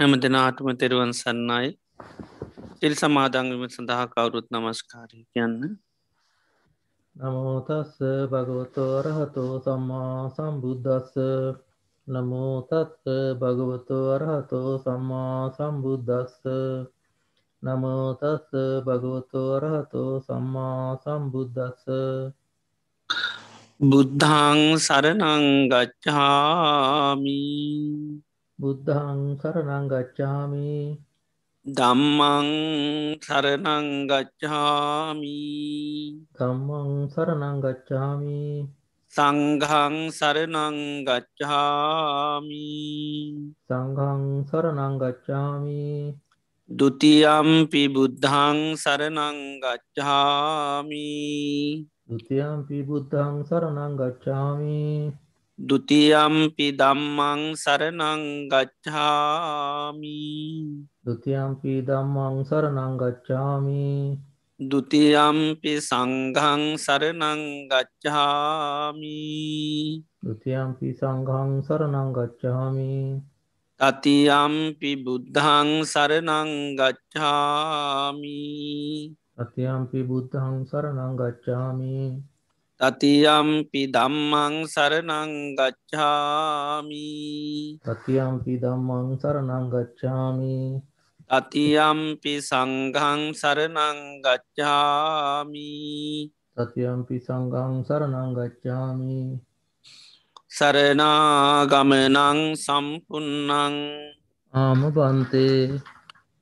හැම දෙනාටම තෙරුවන් සන්නයි තිල් සමාදංගම සඳහා කවුරුත් නමස්කාරය කියන්න? නමෝතස්ස භගවතෝරහතෝ සම්මා සම්බුද්ධස්ස නමෝතත්ත භගවතෝ අරහතෝ සම්මා සම්බුද්ධස්ස නමෝතස්ස භගවතෝ අරහතෝ සම්මා සම්බුද්ධස්ස බුද්ධං සරනංගච්ඡාමි බුද්ධං සරණං ගච්ඡාමි. දම්මං සරණං ගච්ඡාමි. දම්මං සරණං ගච්ඡාමි. සංඝං සරණං ගච්ඡාමි. සංඝං සරණං ගච්ඡාමි. ဒ ුතියම්පි බුද්ධං සරණං ගච්ඡාමි. ဒ ුතියම්පි බුද්ධං සරණං ගච්ඡාමි. දුතියම්පි දම්මං සරණං ගච්ඡාමි. දුතියම්පි දම්මං සරණං ගච්ඡාමි. දුතියම්පි සංඝං සරණං ගච්ඡාමි. දුතියම්පි සංඝං සරණං ගච්ඡාමි. තතියම්පි බුද්ධං සරණං ගච්ඡාමි. තතියම්පි බුද්ධං සරණං ගච්ඡාමි. තතියම්පි දම්මං සරනංගච්ඡාමි තතියම්පි ධම්මං සරනංගච්ඡාමි තතියම්පි සංඝං සරනංගච්ඡාමි තතියම්පි සංඝං සරනංගච්ඡාමි සරනාගමනං සම්පන්නං ආම බන්තේ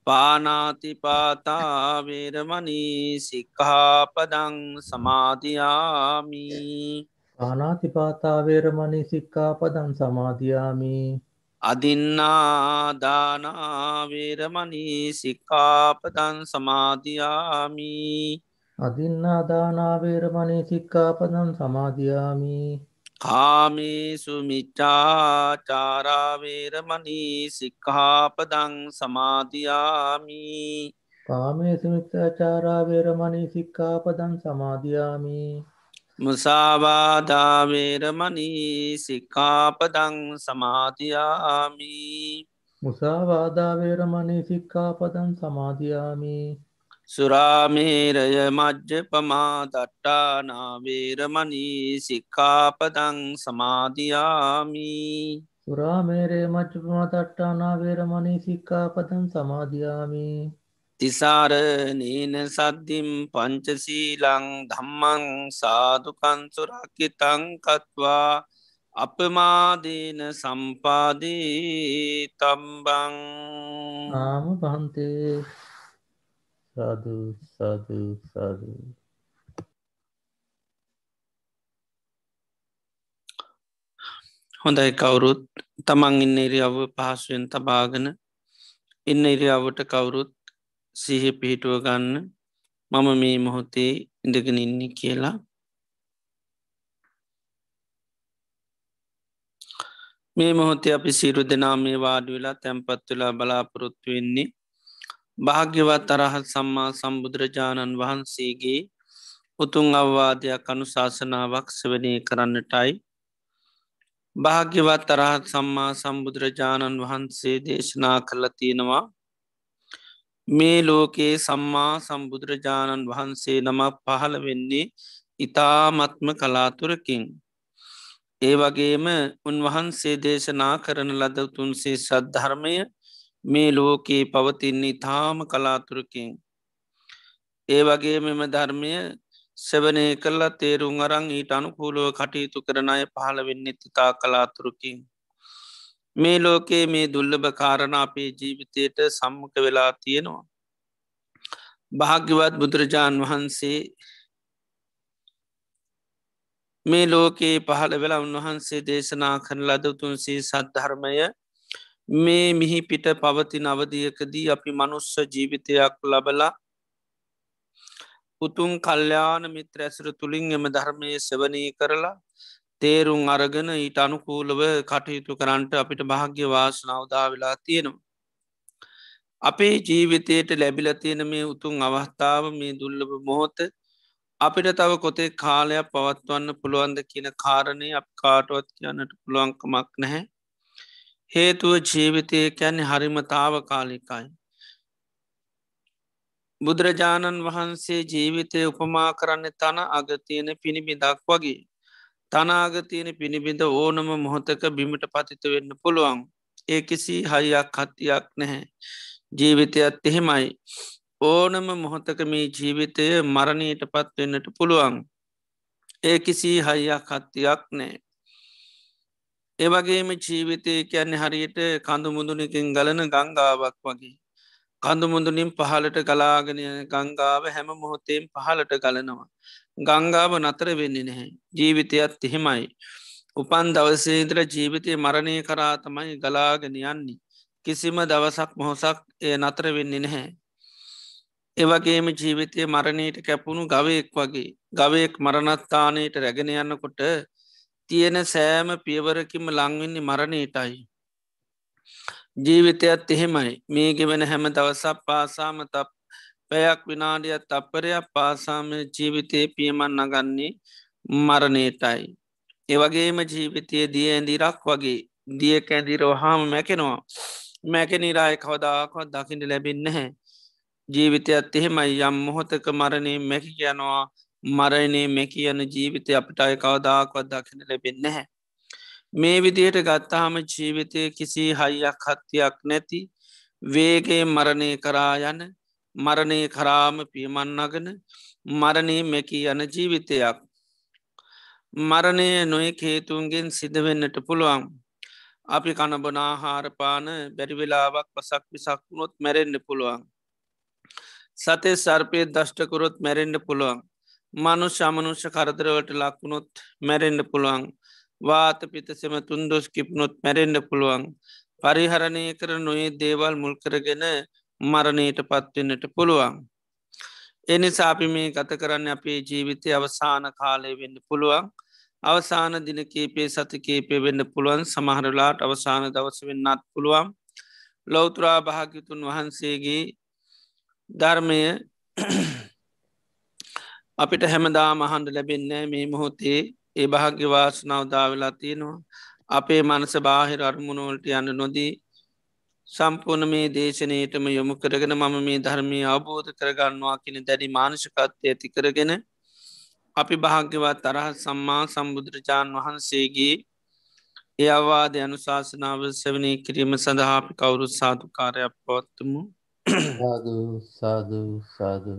පානාතිපාතාවේරමනී සික්හාපදං සමාධයාමි ආනාතිපාතාවේරමනි සික්කාපදන් සමාධයාමි අදින්නාදානාවේරමනී සික්කාපදන් සමාධයාමි අදින්නාදානාවේරමනි සික්කාපදන් සමාධයාමි කාමේසු මිච්චාචාරාවේරමනී සික්හාපදං සමාධයාමි කාමේ සුමිත්තාචාරාවේරමනි සික්කාපදන් සමාධයාමි මුසාවාදාවේරමනී සික්කාපදං සමාධයාමි මුසාවාදාවේරමනි සික්කාපදන් සමාධයාමි සුරාමේරය මජ්්‍ය පමා දට්ටානාවේරමනී සික්කාපදං සමාධයාමි සුරාමේරේ මච්චපමතට්ටානාවේරමනි සික්කාපදන් සමාධයාමි තිසාරනීන සද්ධිම් පංචසීලං ධම්මං සාධකන්සුරක්කිතංකත්වා අපමාදීන සම්පාදී තම්බං ආම පහන්තේ සාධ සාධ සාධ හොඳයි කවුරුත්. තමන් ඉන්න ඉරියව්ව පහසුවෙන් තබාගෙන ඉන්න ඉරියාවට කවුරුත් සිහ පිහිටුව ගන්න මම මේ මොහොතේ ඉඳගෙන ඉන්න කියලා. මේ මොහොතේ අපි සිරු දෙනා මේ වාඩ වෙලා තැන්පත් වෙලා බලාපොරොත්තු වෙන්නේ භාග්‍යවත් අරහත් සම්මා සම්බුදුරජාණන් වහන්සේගේ උතුන් අවවාදයක් අනු ශාසනාවක් සවනය කරන්නටයි භාග්‍යවත් අරහත් සම්මා සම්බුදුරජාණන් වහන්සේ දේශනා කරල තියෙනවා මේ ලෝකයේ සම්මා සම්බුදුරජාණන් වහන්සේ නමක් පහළ වෙන්නේ ඉතාමත්ම කලාතුරකින්. ඒ වගේම උන්වහන්සේ දේශනා කරන ලද උතුන්සේ සද්ධර්මය මේ ලෝකයේ පවතින්නේ තාම කලාතුරකින්. ඒ වගේ මෙම ධර්මය සෙවනය කල්ලා තේරුම් අරං ඊට අනුකූලුව කටයුතු කරන අය පහළ වෙන්න ඉතා කලාතුරකින්. මේ ලෝකයේ මේ දුල්ලභ කාරණ අපේ ජීවිතයට සම්මක වෙලා තියෙනවා. භාග්‍යවත් බුදුරජාණන් වහන්සේ මේ ලෝකයේ පහළ වෙලා උන්වහන්සේ දේශනා කරන ලද උතුන්සේ සද්ධර්මය මේ මිහි පිට පවති නවදියකදී අපි මනුස්ස ජීවිතයක් ලබලා උතුන් කල්්‍යාන මිත්‍ර ඇසර තුළින් එම ධර්මය සෙවනී කරලා තේරුම් අරගෙන ඊට අනුකූලව කටයුතු කරන්නට අපිට භාග්‍ය වාසනාවදා වෙලා තියෙනවා. අපේ ජීවිතයට ලැබිල තියෙන මේ උතුන් අවස්ථාව මේ දුල්ලබ මොහොත අපිට තව කොතේ කාලයක් පවත්වන්න පුළුවන්ද කියන කාරණය අප කාටුවත් කියන්නට පුළුවන්කමක් නැහැ. හේතුව ජීවිතය කැන්නේ හරිමතාව කාලිකයි. බුදුරජාණන් වහන්සේ ජීවිතය උපමා කරන්න තන අගතියන පිණිබිදක් වගේ. තනාගතියන පිණිබිඳ ඕනම මොහොතක බිමිට පතිත වෙන්න පුළුවන්. ඒ කිසි හයියක් හත්තියක් නැහැ. ජීවිතයත් එහෙමයි. ඕනම මොහොතක මේ ජීවිතය මරණයට පත්වෙන්නට පුළුවන්. ඒ කිසි හයියක් හත්තියක් නෑ. ඒවගේම ජීවිතය කියන්නේ හරියට කඳු මුදුනකින් ගලන ගංගාවක් වගේ. කඳු මුදුනින් පහලට ගලාගෙන ගංගාව හැම මොහොතේම් පහලට ගලනවා. ගංගාව නතර වෙන්නේ නැහැ. ජීවිතයත් එහෙමයි. උපන් දවසේන්ද්‍ර ජීවිතය මරණය කරා තමයි ගලාගෙන යන්නේ. කිසිම දවසක් මොහොසක් එය නතර වෙන්නේ නැහැ. ඒවගේම ජීවිතය මරණයට කැපුණු ගවයෙක් වගේ ගවයෙක් මරණත්තානයට රැගෙන යන්නකොට තියෙන සෑම පියවරකිම ලංවෙන්නේ මරණයටයි. ජීවිතයත් එහෙමයි මේ ගෙවෙන හැම දවසක් පාසාම තප් පැයක් විනාඩියත් අපරයක් පාසාම ජීවිතය පියමන් නගන්නේ මරණයටයි. ඒවගේම ජීවිතය දිය ඇඳිරක් වගේ දිය කැඳීරෝහාම මැකෙනවා. මැකෙනිරාය කවදාකවත් දකිට ලැබින්න හැ. ජීවිතයත් එහෙමයි යම් මොහොතක මරණය මැකි යනවා මරණය මෙකි යන ජීවිතය අපිට අය කවදාකවත් දකින ලැබෙන්න හැ. මේ විදියට ගත්තාහම ජීවිතය කිසි හයියක් හත්තියක් නැති වේගේ මරණය කරා යන මරණය කරාම පියමන්නගෙන මරණය මෙකි යන ජීවිතයක්. මරණය නොය හේතුන්ගෙන් සිදවෙන්නට පුළුවන්. අපි කණබනාහාරපාන බැරිවෙලාවක් පසක් විසක් වුණොත් මැරෙන්න්න පුළුවන්. සතේ සර්පය දෂ්ටකුරොත් මැරෙන්ඩ පුළුවන්. මනු ශමනුෂ්‍ය කරදරවට ලක්වුණොත් මැරෙන්ඩ පුළුවන්. වාත පිතසෙම තුන්දොස් කිප්නොත් මැරෙන්ඩ පුළුවන්. පරිහරණය කර නොයේ දේවල් මුල් කරගෙන මරණයට පත්වෙන්නට පුළුවන්. එනි සාපි මේ ගත කරන්න අපේ ජීවිතය අවසාන කාලය වෙන්න පුළුවන්. අවසාන දින කේපේ සති කේපේ වෙන්න පුළුවන් සමහරලාට අවසාන දවස වෙන්නත් පුළුවන්. ලෞතුරා භාගිතුන් වහන්සේගේ ධර්මය අපිට හැමදා මහන්ඩ ලැබෙන්නේ මේ මොහොතේ ඒ භාග්‍යවාසනාවදා වෙලා තියෙනවා. අපේ මනස බාහිර අරමුණෝල්ට යන්න නොදී සම්පූර්ණ මේ දේශනයටම යොමු කරගෙන මම මේ ධර්මය අවබෝධ කරගන්නවා කියෙන දැඩි මානෂකත්වය ඇති කරගෙන අපි භාග්‍යවත් තරහ සම්මා සම්බුදුරජාණන් වහන්සේගේ ඒ අවාද අනුශාසනාව සවනී කිරීම සඳහා අපි කවුරුත් සාධකාරයක් පවත්තමු සාධ සාධ සාධ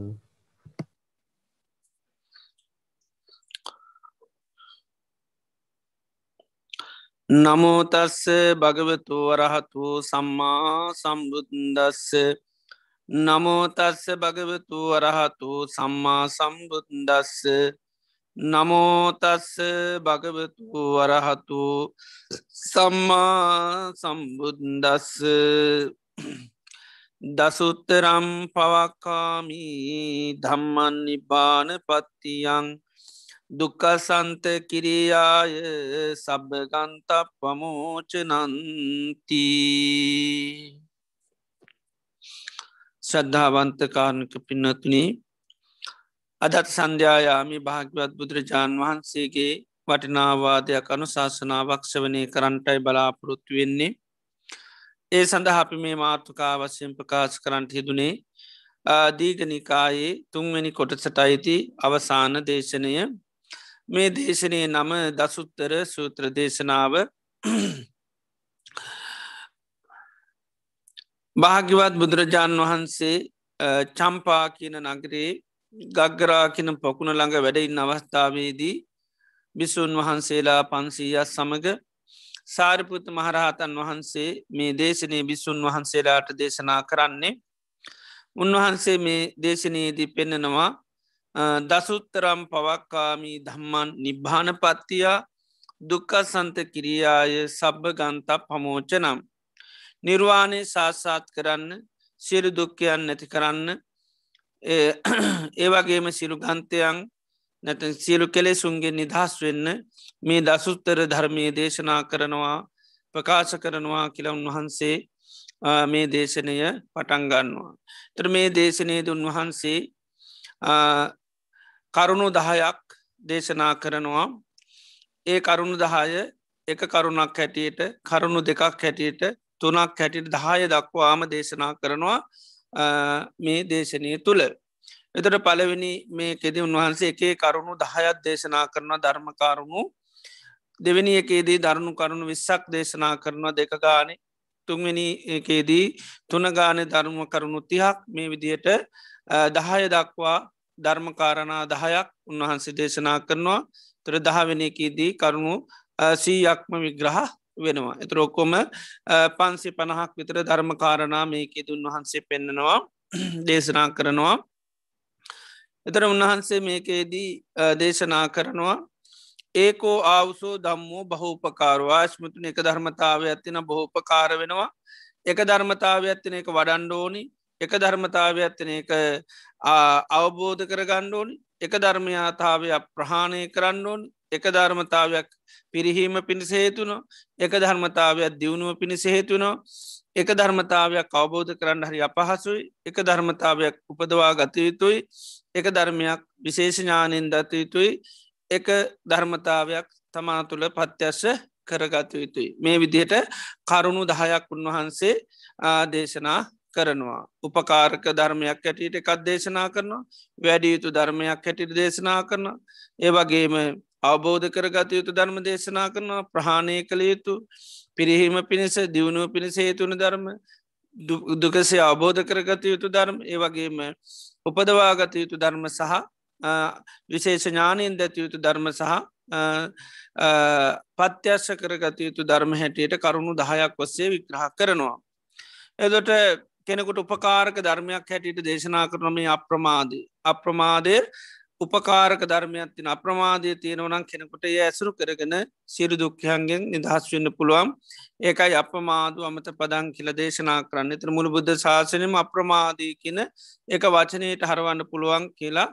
නමෝතස්ස භගවතු වරහතු සම්මා සම්බුද්දස්ස. නමෝතස්ස භගවතු වරහතු සම්මා සම්බුද්දස්ස. නමෝතස්ස භගවතු වරහතු සම්මා සම්බුද්දස්ස. දසුත්තරම් පවක්කාමී ධම්මන් නිබාන පත්තියන් දුකසන්ත කිරියාය සබගන්ත පමෝචනන්ති ශ්‍රද්ධාවන්තකාරණක පින්නතුනි අදත් සන්ධ්‍යායාමි භාග්‍යවත් බුදුරජාණන් වහන්සේගේ වටිනාවාදයක් අනු ශාසනාවක්ෂ වනය කරන්ටයි බලාපොරොත්තු වෙන්නේ. ඒ සඳහ අපි මේ මාර්ථකා වශයෙන් ප්‍රකාශ කරන්ට හිදුනේ දීගනිකායේ තුන්වැනි කොටසට අයිති අවසාන දේශනය. මේ දේශනය නම දසුත්තර සූත්‍ර දේශනාව භාග්‍යවත් බුදුරජාණන් වහන්සේ චම්පා කියන නගරේ ගග්ගරා කියන පොකුණ ළඟ වැඩඉන්න අවස්ථාවේදී බිසුන් වහන්සේලා පන්සීයක් සමඟ සාරිපුත මහරහතන් වහන්සේ මේ දේශනය බිස්සුන් වහන්සේලාට දේශනා කරන්නේ. උන්වහන්සේ මේ දේශනයේදී පෙන්නනවා දසුත්තරම් පවක්කාමී ධම්මන් නිබ්භාන පත්තියා දුක්ක සන්ත කිරියාය සබ්භ ගන්තා පමෝචනම් නිර්වාණය සාස්සාත් කරන්න සිරු දුක්කයන් නැති කරන්න ඒවගේම සිරු ගන්තයන් නැත සියලු කෙලෙසුන්ගේ නිදහස් වෙන්න මේ දසුත්තර ධර්මය දේශනා කරනවා ප්‍රකාශ කරනවා කියලා උන්වහන්සේ මේ දේශනය පටන්ගන්නවා. තර මේ දේශනයද උන්වහන්සේ කරුණු දහයක් දේශනා කරනවා. ඒ කරුණු දහය එක කරුණක් හැටියට කරුණු දෙකක් හැටියට තුනක් හැටියට දහය දක්වාම දේශනා කරනවා මේ දේශනය තුළ. එතට පලවෙනි මේ කෙදි උන්වහන්සේ එකේ කරුණු දහයත් දේශනා කරන ධර්මකාරුණු දෙවැනි එකේදී දරුණු කරුණු විස්සක් දේශනා කරනවා දෙක ගානෙ. තුන්වෙනි එකේදී තුනගාන ධර්ම කරුණු තිහක්. මේ විදියට දහය දක්වා ධර්මකාරණා දහයක් උන්වහන්සේ දේශනා කරනවා තර දහවෙනකීදී කරුණු සීයක්ම විග්‍රහ වෙනවා. එතර ඔක්කොම පන්සි පණහක් විතර ධර්මකාරණා මේකෙද උන්වහන්සේ පෙන්න්නනවා දේශනා කරනවා. එතර උන්වහන්සේ මේකේදී දේශනා කරනවා ඒකෝ ආවුසෝ දම්මෝ බහෝපකාරවා ශ්මතුන එක ධර්මතාව ඇතින බහෝපකාර වෙනවා එක ධර්මතාව ඇත්තින එක වඩන්ඩෝනි එක ධර්මතාව ඇත්තින එක අවබෝධ කර ගණ්ඩෝනි එක ධර්මයාතාවයක් ප්‍රහාණය කරන්න ඕන්. එක ධර්මතාවයක් පිරිහීම පිණිස හේතුන එක ධර්මතාවයක් දියුණුව පිණිස හේතුනෝ එක ධර්මතාවයක් අවබෝධ කරන්න හරි අපහසුයි. එක ධර්මතාවයක් උපදවා ගතයුතුයි එක ධර්මයක් විශේෂඥානයෙන් දතයුතුයි එක ධර්මතාවයක් තමා තුළ පත්‍යස්ස කරගත යුතුයි. මේ විදිහට කරුණු දහයක් උන්වහන්සේ දේශනා කරනවා. උපකාරක ධර්මයක් ඇටියට එකත් දේශනා කරනවා වැඩි යුතු ධර්මයක් හැටිට දේශනා කරන ඒවගේම අවබෝධ කරගත යුතු ධර්ම දේශනා කරනවා ප්‍රහාණය කළ යුතු පිරිහීම පිණිස දියුණුව පිණිස හේතුන ධර්ම දුකසේ අවබෝධ කරගත යුතු ධර්ම ඒවගේම උපදවාගත යුතු ධර්ම සහ විශේෂ ඥානයෙන් දැති යුතු ධර්ම සහ පත්‍යශ්‍ය කරගත යුතු ධර්ම හැටියට කරුණු දහයක් වස්සේ විග්‍රහ කරනවා. එදොට කෙනෙකුට උපකාරක ධර්මයක් හැටියට දේශනා කරනම අප්‍රමාදී. අප්‍රමාදය උපකාරක ධර්මයක්ත්තින අප්‍රමාදය තියෙනවනම් කෙනෙකුට ඒ ඇසුරු කරගෙන සිරු දුක්ඛයන්ගෙන් නිදහස් වන්න පුළුවන් ඒකයි අපමාදු අමත පදන් කියල දේශනා කරන්න එතර මුළු බුද්ධ ශාසනයම අප්‍රමාදී කියන එක වචනයට හරවන්න පුළුවන් කියලා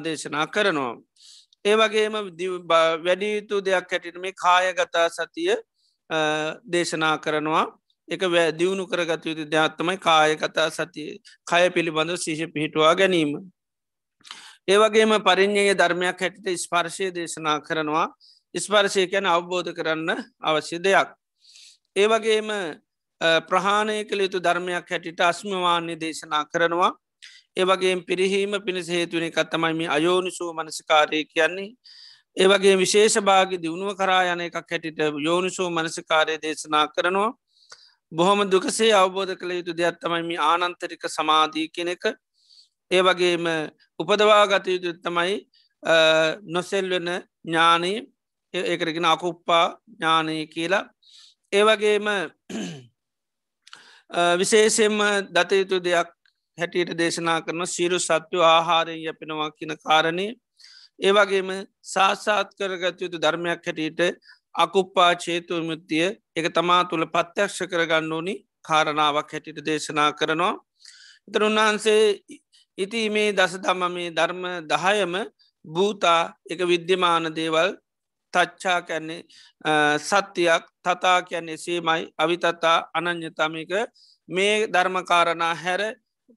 දේශනා කරනවා. ඒ වගේම වැඩියුතු දෙයක් හැටිට මේ කායගතා සතිය දේශනා කරනවා එක දියුණු කරගත යුතු දෙයක්ත්තමයි කාය කතා සතිය. කය පිළිබඳව සිහිෂ පිහිටවා ගැනීම. ඒවගේම පරිින්්ඥයේ ධර්මයක් හැටිට ස්පර්ශය දේශනා කරනවා. ස්පර්ශය කැන අවබෝධ කරන්න අවශ්‍ය දෙයක්. ඒවගේම ප්‍රහාණය කළ යුතු ධර්මයක් හැටිට අස්මවාන්‍ය දේශනා කරනවා. ඒවගේ පිරිහීම පිණිස හේතුවනි කත්තමයිම අයෝනිසූ මනසිකාරය කියන්නේ. ඒවගේ විශේෂ භාග දියුණුව කරා යන එකක් හැටිට යෝනිසූ මනසිකාරය දේශනා කරනවා. බොහොම දුකසේ අවබෝධ කළ යුතු දෙයක් තමයිම ආනන්තරික සමාධී කෙනෙක ඒ වගේම උපදවා ගත යුතු තමයි නොසෙල් වෙන ඥානී ඒකරගෙන අකුප්පා ඥානය කියලා. ඒවගේම විශේෂෙන්ම දතයුතු දෙයක් හැටියට දේශනා කරන සීරු සත්ව ආහාරයෙන් යපෙනවා කියන කාරණය. ඒවගේම සාසාත් කරගත යුතු ධර්මයක් හැටියට අකුප්පා චේතුවමුත්තිය එක තමා තුළ පත්‍යක්ෂ කරගන්න ඕනි කාරණාවක් හැටිට දේශනා කරනවා. එතර උන්වහන්සේ ඉති මේ දස දම මේ ධර්ම දහයම භූතා එක විද්‍යමාන දේවල් තච්චා කැන්නේ සත්‍යයක් තතා කියන්නේ සේමයි අවිතතා අනං්‍යතමික මේ ධර්මකාරණා හැර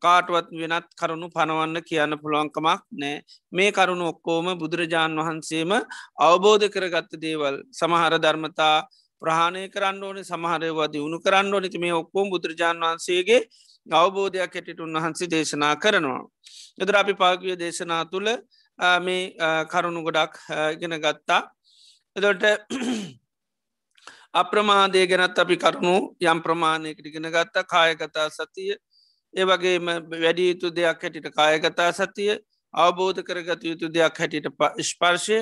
කාටුවත් වෙනත් කරුණු පනවන්න කියන්න පුළුවන්කමක් නෑ මේ කරුණු ඔක්කෝම බුදුරජාණන් වහන්සේම අවබෝධ කරගත්ත දේවල් සමහර ධර්මතා ප්‍රහණය කරන්න ඕන සමහරයවා දියුණු කරන්න ඕනති මේ ඔක්කෝම් බුදුරජාණන් වහන්සේගේ අවබෝධයක් හැටිට උන්වහන්සේ දේශනා කරනවා. යදර අපි පාගිය දේශනා තුළ මේ කරුණු ගොඩක් ගෙන ගත්තා. එදොට අප්‍රමාදය ගැනත් අපි කරුණු යම් ප්‍රමාණයකට ගෙන ගත්තා කායකතා සතිය ඒවගේම වැඩි යුතු දෙයක් හැටිට කායගතා සතිය අවබෝධ කරගත යුතු දෙයක් හැටිට ස්පර්ශය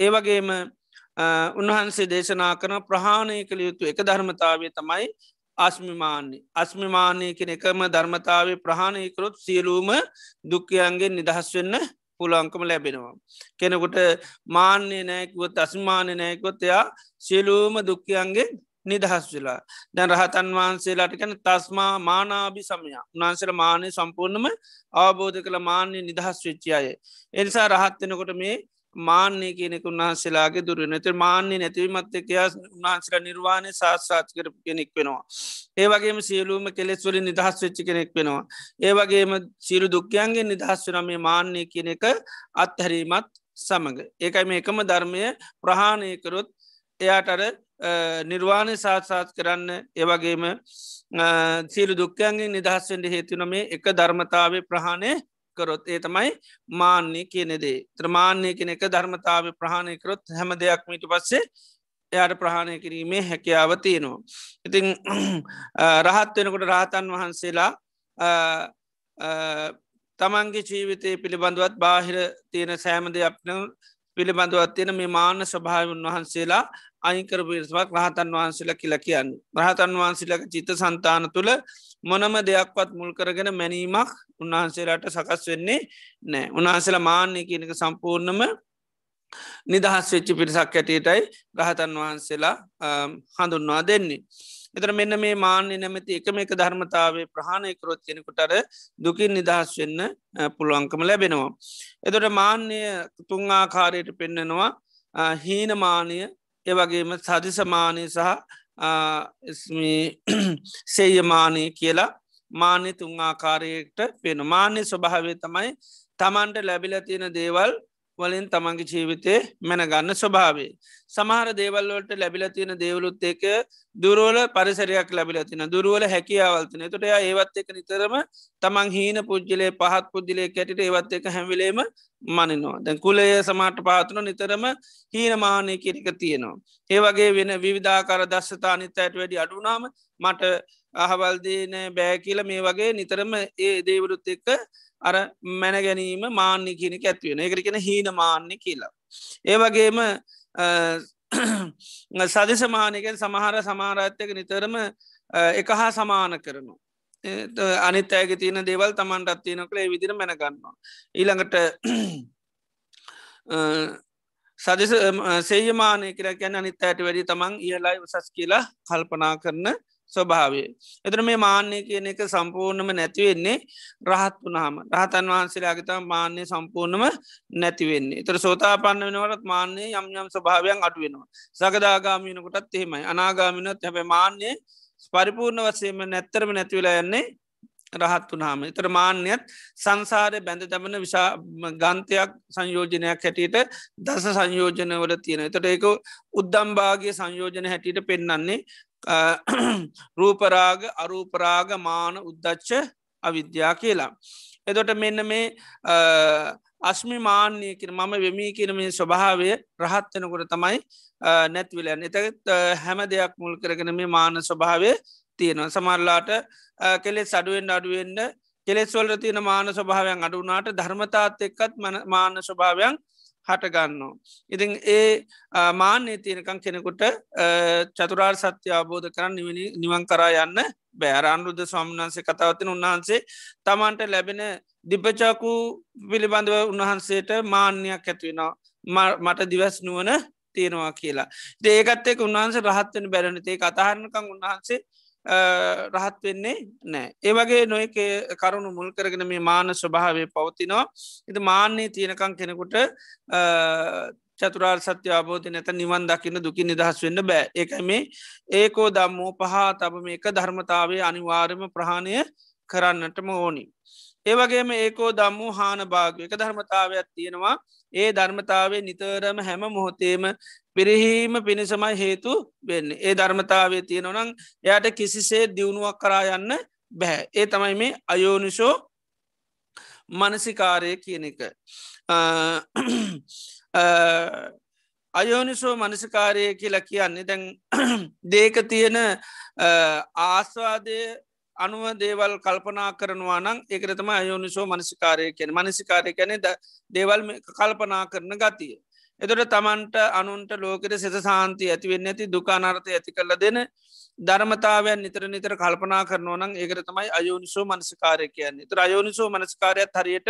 ඒවගේම උන්වහන්සේ දේශනා කරන ප්‍රහාණය කළ යුතු එක ධර්මතාවය තමයි අස්මිමාන්නේ අස්මිමානය කෙන එකම ධර්මතාව ප්‍රහාණයකරොත් සියලූම දුක්කයන්ගේ නිදහස් වෙන්න පුළංකම ලැබෙනවා. කෙනෙකුට මාන්‍ය නෑකුවත් අස්මාන්‍ය නෑකොත් එයා සියලූම දුක්කයන්ගේ නිදහස් වෙලා දැන් රහතන් වහන්සේලාට කැන තස්මා මානාභි සමය උනාන්සල මානය සම්පූර්ණම අවබෝධ කළ මාන්‍ය නිදහස් වෙච්චි අය. එනිසා රහත්වෙනකොට මේ මාන්‍ය කියනෙක උන්හන්සේලාගේ දුර නැත මාන්‍ය නැතිවීමත්තකයා උන්හන්සල නිර්වාණය සාත්සාත් කර කෙනෙක් වෙනවා. ඒවගේම සියලූම කෙලෙස්වල නිදහස් වෙච්චි කෙනෙක් වෙනවා. ඒවගේම සිරු දුක්කයන්ගේ නිදහස් වන මේ මාන්‍ය කියන එක අත්හැරීමත් සමඟ. ඒකයි මේ එකම ධර්මය ප්‍රහාණයකරොත් එයාට අර නිර්වාණය සාත්සාත් කරන්න ඒවගේම සීලු දුක්කයන්ගේ නිදහස්සෙන්ට හේතුන මේ එක ධර්මතාව ප්‍රහණය කරොත් ඒ තමයි මාන්‍ය කියනෙදේ ත්‍රමාන්‍ය කෙන එක ධර්මතාව ප්‍රහණය කරොත් හැම දෙයක් මිට පස්සේ එයාට ප්‍රහණය කිරීමේ හැකියාව තියෙනවා. ඉතිං රහත් වෙනකොට රහතන් වහන්සේලා තමන්ගේ ජීවිතය පිළිබඳුවත් බාහිර තියෙන සෑම දෙයක්න පිළිබඳුවත් තියෙන මේ මාන ස්වභාවන් වහන්සේලා අයිකර පිරිස්වක් රහතන් වහන්සේලා කියල කියන්න. රහතන් වහන්සේලක චිත සන්තාන තුළ මොනම දෙයක්වත් මුල් කරගෙන මැනීමක් උන්වහන්සේලාට සකස් වෙන්නේ නෑ උන්වහන්සේලා මාන්‍ය කියනක සම්පූර්ණම නිදහස් වෙච්චි පිරිසක් ඇටේටයි රහතන් වහන්සේලා හඳුන්වා දෙන්නේ. එතර මෙන්න මේ මාන්‍ය නැමති එකම එක ධර්මතාවේ ප්‍රහණය කරොත් කෙනෙකුටර දුකින් නිදහස් වෙන්න පුළුවන්කම ලැබෙනවා. එතොට මාන්‍ය තුන් ආකාරයට පෙන්නනවා හීනමානය ඒවගේම සදිසමානය සහ සේයමානය කියලා මාන්‍ය තුන් ආකාරයට පෙන මාන්‍ය ස්වභාවේ තමයි තමන්ට ලැබිල තියෙන දේවල් වලින් තමන්ගේ ජීවිතය මැනගන්න ස්වභාවේ. සමහර දේවල්වලට ලැබිල තියෙන දේවලුත් එක දුරුවල පරිසරයක් ලැබිල තින දුරුවල හැකියාවල්තින තොට ඒවත් එක නිතරම තමන් හීන පුද්ජලේ පහත් පුද්ජලේ කැටිට ඒවත් එක හැවිලේම මනිනවා දැන් කුලේ සමාට පාතුන නිතරම හීනමානය කිරික තියෙනවා. ඒවගේ වෙන විවිධාකර දස්සතා නිත ඇයට වැඩි අඩුනාම මට අහවල්දීන බෑ කියල මේ වගේ නිතරම ඒ දේවරුත් එක්ක අර මැන ගැනීම මාන්‍ය කියනක ඇත්වෙන එකරකෙන හීන මාන්‍ය කියලා. ඒවගේම සදිසමානකෙන් සමහර සමාරත්තයක නිතරම එක හා සමාන කරනු. අනිත් ඇයක තියෙන දේවල් තමන්ටත් තියෙන කළේ විදිර මැනගන්නවා. ඊළඟට සදිස සේයමානය කියර ගැන අනිත් ඇයට වැඩි තමන් ඉහලයි උසස් කියලා කල්පනා කරන ස්වභාවය. එතර මේ මාන්‍යය කියන එක සම්පූර්ණම නැතිවෙන්නේ රහත් වනාම රහතන් වහන්සේලාගතම මාන්‍යය සම්පූර්ණම නැතිවෙන්නේ. එතර සෝතා පන්න වෙනවටත් මාන්‍යය යම් යම් ස්වභාවයන් අඩුවෙනවා. සකදාගාමීනකොටත් එහෙමයි අනාගාමිනොත් හැබ මාන්‍යය පරිපූර්ණ වසයම නැත්තරම නැතිවෙලා යන්නේ රහත් වනාම එතර මාන්‍යත් සංසාරය බැඳ තබන විශා ගන්තයක් සංයෝජනයක් හැටියට දස සංයෝජනවල තියෙන එතට ඒක උද්දම්භාගේ සංයෝජන හැටියට පෙන්නන්නේ රූපරාග අරූපරාග මාන උද්දච්ච අවිද්‍යා කියලා. එදොට මෙන්න මේ අශ්මි මාන්‍යය කියෙන මම වෙමී කියන මේ ස්වභාවය රහත්වෙනකොට තමයි නැත්විලයන් එතත් හැම දෙයක් මුල් කරගෙන මේ මාන ස්වභාවය තියෙනවා සමරලාට කෙලෙස් අඩුවෙන් අඩුවෙන්ඩ කෙලෙස්වල්ල තියෙන මාන ස්වභාවයන් අඩුනාට ධර්මතාත් එක්කත් මාන ස්වභාවයන් හටගන්නවා. ඉතින් ඒ මාන්‍යය තියෙනකං කෙනෙකුට චතුරාර් සත්‍ය අබෝධ කරන්න නිවනි නිවන් කරා යන්න බෑරාන්රුද්ධ ස්වාමන්හන්සේ කතාවතින උන්වහන්සේ තමන්ට ලැබෙන දිපචාකු පිළිබඳව උන්වහන්සේට මාන්‍යයක් ඇත්වෙනවා මට දිවස් නුවන තියෙනවා කියලා. ඒකත් එක් උන්වහන්සේ රහත්වෙන බැරණතේ අතහරණකං උන්වහන්සේ රහත් වෙන්නේ නෑ. ඒවගේ නොයක කරුණු මුල් කරගෙන මේ මාන ස්වභාවය පවතිනවා. එති මාන්‍යයේ තියෙනකං කෙනෙකුට චතුරාර් සත්‍ය අබෝධ නැත නිවන් දකින්න දුකි නිදහස් වෙන්න බෑ එකයි මේ ඒකෝ දම්මෝ පහා තබ මේක ධර්මතාවේ අනිවාර්යම ප්‍රහණය කරන්නටම ඕනි. ඒවගේම ඒකෝ දම්මූ හාන භාග එක ධර්මතාවයක් තියෙනවා. ඒ ධර්මතාවේ නිතරම හැම මොහොතේම පිරිහීම පිණිසමයි හේතු වෙන්න. ඒ ධර්මතාවේ තියෙනවනං එයට කිසිසේ දියුණුවක් කරා යන්න බැහැ ඒ තමයි මේ අයෝනිශෝ මනසිකාරය කියන එක. අයෝනිසෝ මනසිකාරය කියලා කියන්නේ දැන් දේක තියෙන ආස්වාදය අනුව දේවල් කල්පනා කරනවා නම් ඒකරතම අයෝනිසෝ මනසිකාරය කියන මනසිකාරය කැනෙ දේවල් කල්පනා කරන ගතිය. එතොට තමන්ට අනුන්ට ලෝකෙට සෙස සාන්ති ඇතිවෙන්න ඇති දුකානර්ථය ඇති කරල දෙන ධර්මතාවයන් නිතර නිතර කල්පනා කරනවනං ඒකර තමයි අයෝනිසෝ මනසිකාරය කියන්නේ. තු අයෝනිසෝ මනස්කාරයක් හරියට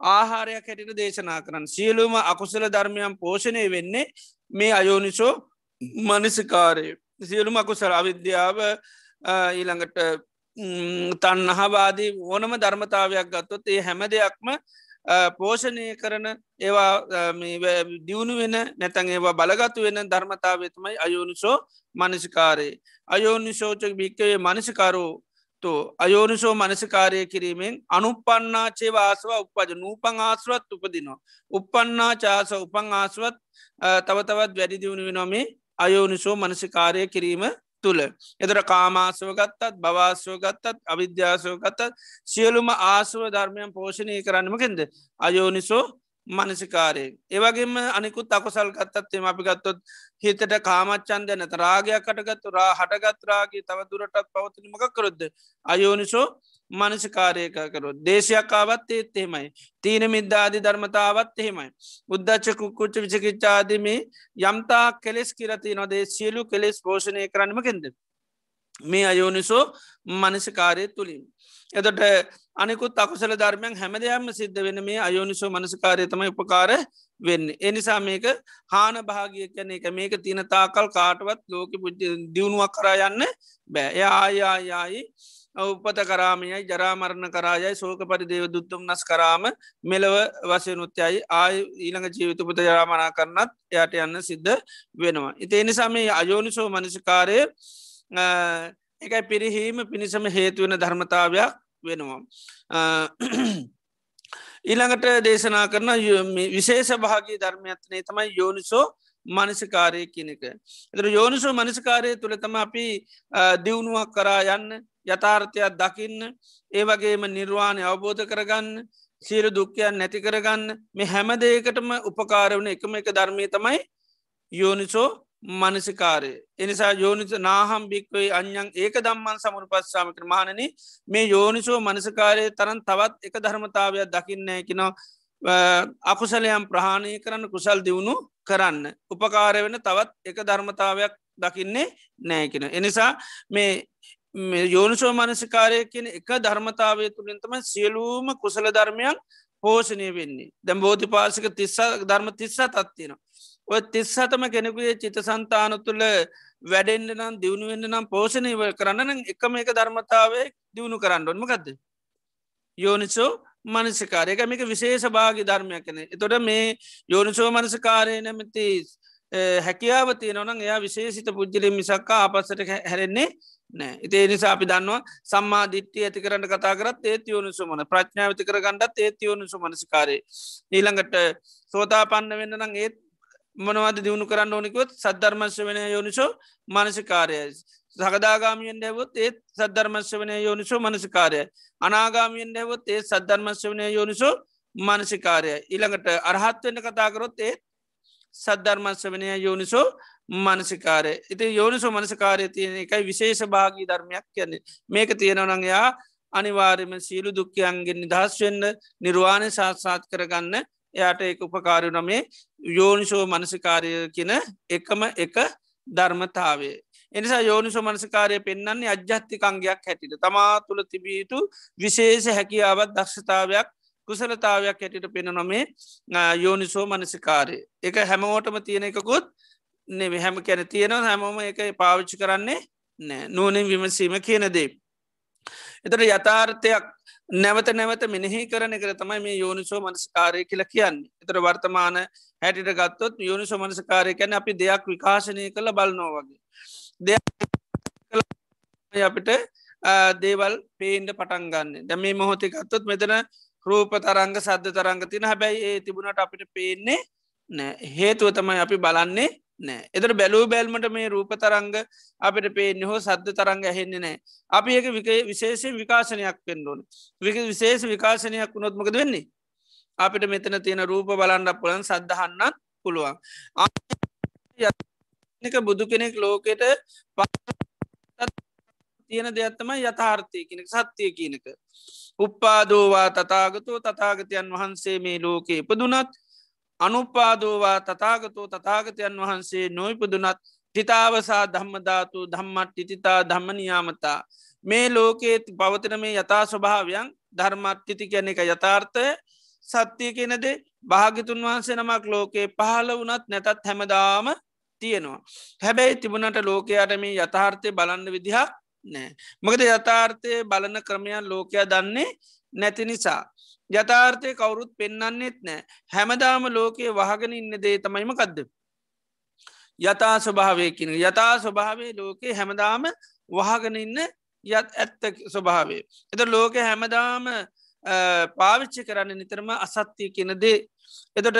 ආහාරයක් හැටිට දේශනා කරන්න සියලුම අකුසල ධර්මයන් පෝෂණය වෙන්නේ මේ අයෝනිසෝ මනසිකාරය. සියලුම අකුසල අවිද්‍යාව ඊළඟට තන්නහවාදී ඕනම ධර්මතාවයක් ගත්තොත් ඒ හැම දෙයක්ම පෝෂණය කරන ඒවා දියුණු වෙන නැතන් ඒවා බලගතු වෙන ධර්මතාවතමයි අයෝනිසෝ මනසිකාරයේ. අයෝනිශෝචක භික්කවේ මනසිකාරෝ තු අයෝනිසෝ මනසිකාරය කිරීමෙන් අනුපන්නාචේ වාසව උපජ නූපං ආසුවත් උපදිනවා. උපන්නා චාස උපං ආසුවත් තවතවත් වැඩි දියුණු වෙනොමේ අයෝනිසෝ මනසිකාරය කිරීම තුළ. එදර කාමාසව ගත්තත් බවාසව ගත්තත් අවිද්‍යාසව ගත්තත් සියලුම ආසුව ධර්මයන් පෝෂණය කරන්නමකෙන්ද. අයෝනිසෝ මනසිකාරයෙන්. ඒවගේම අනිකුත් අකුසල් ගත්තත්තේ අපි ගත්තොත් හිතට කාමච්චන්ද නැත රාගයක් කටගත්තු රා හටගත්රාගේ තව දුරටත් පවතිනමක කරොද්ද. අයෝනිසෝ මනසිකාරයක කරොත් දේශයක්කාවත් ඒත් එහෙමයි. තීන මිද්දාදී ධර්මතාවත් එහෙමයි. උද්දච්ච කුක්කුච්ච විචකිච්චාදමේ යම්තා කෙලෙස් කිරති නොදේ සියලු කෙලෙස් පෝෂණය කරන්නමකෙන්ද. මේ අයෝනිසෝ මනසිකාරය තුළින්. එතොට අනිකුත් අකුසල ධර්මයන් හැමදයම්ම සිද්ධ වෙන මේ අයෝනිසෝ මනස්කාරය තම උපකාර වෙන්න. එනිසා මේක හාන භාගිය කැන එක මේක තින තාකල් කාටවත් ලෝක දියුණුවක් කරා යන්න බෑ එය ආයායායි උපත කරාමයයි ජරාමරණ කරායයි සෝක පරිදේව දුත්තුම් නස් කරාම මෙලව වසයනුත්යයි ආය ඊළඟ ජීවිත පුත ජරාමනා කරන්නත් එයට යන්න සිද්ධ වෙනවා. ඉති එනිසා මේ අයෝනිසෝ මනසිකාරය එකයි පිරිහීම පිණිසම හේතුවෙන ධර්මතාවයක් වෙනවා. ඊළඟට දේශනා කරන විශේෂ භාගී ධර්මයත්නේ තමයි යෝනිසෝ මනසිකාරය කියනක. එතර යෝනිසෝ මනසිකාරය තුළ තම අපි දියුණුවක් කරා යන්න යථාර්ථයක් දකින්න ඒ වගේම නිර්වාණය අවබෝධ කරගන්න සීරු දුක්කයන් නැති කරගන්න මේ හැම දෙයකටම උපකාරවන එකම එක ධර්මය තමයි යෝනිසෝ මනසිකාරය එනිසා යෝනිස නාහම් භික්වේ අන්‍යන් ඒක දම්මන් සමුරු පස්සාමිකර මානන මේ යෝනිසෝ මනසකාරය තරන් තවත් එක ධර්මතාවයක් දකින්න කින අකුසලයම් ප්‍රහාණය කරන්න කුසල් දියුණු කරන්න උපකාරය වෙන තවත් එක ධර්මතාවයක් දකින්නේ නෑකෙන. එනිසා මේ යෝනිසෝ මනසිකාරය කියන එක ධර්මතාවය තුළින්තම සියලූම කුසල ධර්මයන් පෝෂණය වෙන්නේ දැම් බෝධි පාසික තිස්ස ධර්ම තිස්ස තත්තිනවා. ඔය තිස්සතම කෙනෙකුේ චිත සන්තාන තුළ වැඩෙන්න්න නම් දියුණුවෙන්න්න නම් පෝෂණය කරන්න එකම එක ධර්මතාවය දියුණු කරන්න ඔන්මකක්ද. යෝනිසෝ මනසිකාරයක මේක විශේෂ භාගි ධර්මයක් කන එතොට මේ යෝනිසෝ මනසකාරය නැමති හැකියාවතිය නොන එයා විශේෂිත පුද්ජලින් මිසක්කා අපස්සට හැරෙන්නේ නෑ ඉතේ නිසා අපි දන්නවා සම්මා දිට්ටිය ඇති කරන්න කතා කරත් ඒත් යෝනු සුමන ප්‍රඥාවති කර ගණ්ඩත් ඒත් යෝනු සුමනසිකාරය ඊළඟට සෝතා පන්න වෙන්න නම් ඒත් මොනවද දියුණු කරන්න ඕනිකොත් සද්ධර්මශ්‍ය වනය යෝනිසෝ මනසිකාරයයි. සහදාගාමියෙන් දැවොත් ඒත් සද්ධර්මශ්‍ය වනය යෝනිසෝ මනසිකාරය. අනාගාමියෙන් දැවොත් ඒ සද්ධර්මශ්‍ය වනය යෝනිසෝ මනසිකාරය. ඉළඟට අරහත්වවෙන්න කතාකරොත් ඒත් සද්ධර්මශ්‍ය වනය යෝනිසෝ මනසිකාරය. ඉති යෝනිසෝ මනසිකාරය තියෙන එකයි විශේෂ භාගී ධර්මයක් කියන්නේ මේක තියෙනවනංයා අනිවාර්යම සීලු දුක්කයන්ගෙන් නිදහස්වෙන්න නිර්වාණය සාත්සාත් කරගන්න එයාට එක උපකාරය නමේ යෝනිශෝ මනසිකාරය කියන එකම එක ධර්මතාවේ. එනිසා යෝනිසෝ මනසිකාරය පෙන්න්නන්නේ අජ්‍යත්තිකංගයක් හැටිට තමා තුළ තිබීතු විශේෂ හැකියාවත් දක්ෂතාවයක් කුසලතාවයක් හැටිට පෙන නොමේ යෝනිසෝ මනසිකාරය. එක හැමෝටම තියෙන එකකුත් නෙම හැම කැන තියෙනව හැමෝම එක පාවිච්චි කරන්නේ නෑ නූනෙන් විමසීම කියනදේ. එතට යථාර්ථයක් නැවත නැවත මෙනෙහි කරන කර තමයි මේ යෝනිසෝ මනස්කාරය කියල කියන්නේ. එතර වර්තමාන හැටිට ගත්තොත් යෝනිසෝ මනස්කාරය කැන අපි දෙයක් විකාශනය කළ බලනෝ වගේ. දෙයක් අපිට දේවල් පේන්ඩ පටන් ගන්න. දැම මේ මොහොතය ගත්තොත් මෙතන රූප තරංග සද්ධ තරංග තින හැබැයි ඒ තිබුණට අපිට පේන්නේ නෑ හේතුව තමයි අපි බලන්නේ නෑ. එතර බැලූ බැල්මට මේ රූප තරංග අපිට පේෙන්න්න හෝ සද්ධ තරංග ඇහෙන්නේ නෑ. අපි ඒක විශේෂෙන් විකාශනයක් පෙන්ඩෝන වික විශේෂ විකාශනයක් වුණොත්මකද වෙන්නේ? අපිට මෙතන තියෙන රූප බලන්ඩ පුළන් සද්ධහන්නත් පුළුවන්. එක බුදු කෙනෙක් ලෝකෙට තියෙන දෙයක්ත්තම යථාර්ථය කෙනෙක් සත්‍යය කියනක උප්පාදෝවා තතාගතෝ තතාගතයන් වහන්සේ මේ ලෝකයේ ඉපදුනත් අනුපාදෝවා තතාගතෝ තතාගතයන් වහන්සේ නොයිපදුනත් ටිතාවසා ධම්මධාතු ධම්මත් ටිතිතා ධම්මනියාමතා මේ ලෝකයේ පවතන මේ යථා ස්වභාවයන් ධර්මත්තිති කියන එක යථාර්ථය සත්‍යය කියනද භාගිතුන් වහන්සේ නමක් ලෝකයේ පහල වනත් නැතත් හැමදාම තියෙනවා. හැබැයි තිබුණට ලෝකයාට මේ යථාර්ථය බලන්න විදිහක් නෑ. මකද යථාර්ථය බලන ක්‍රමයන් ලෝකයා දන්නේ නැති නිසා. යථාර්ථය කවුරුත් පෙන්න්නන්නෙත් නෑ හැමදාම ලෝකයේ වහගෙන ඉන්න දේ තමයිම කදද. යථා ස්වභාවයකින යථා ස්වභාවේ ලෝකයේ හැමදාම වහගෙන ඉන්න යත් ඇත්ත ස්වභාවේ. එත ලෝක හැමදාම පාවිච්චි කරන්න නිතරම අසත්‍යය කියන දේ. එතොට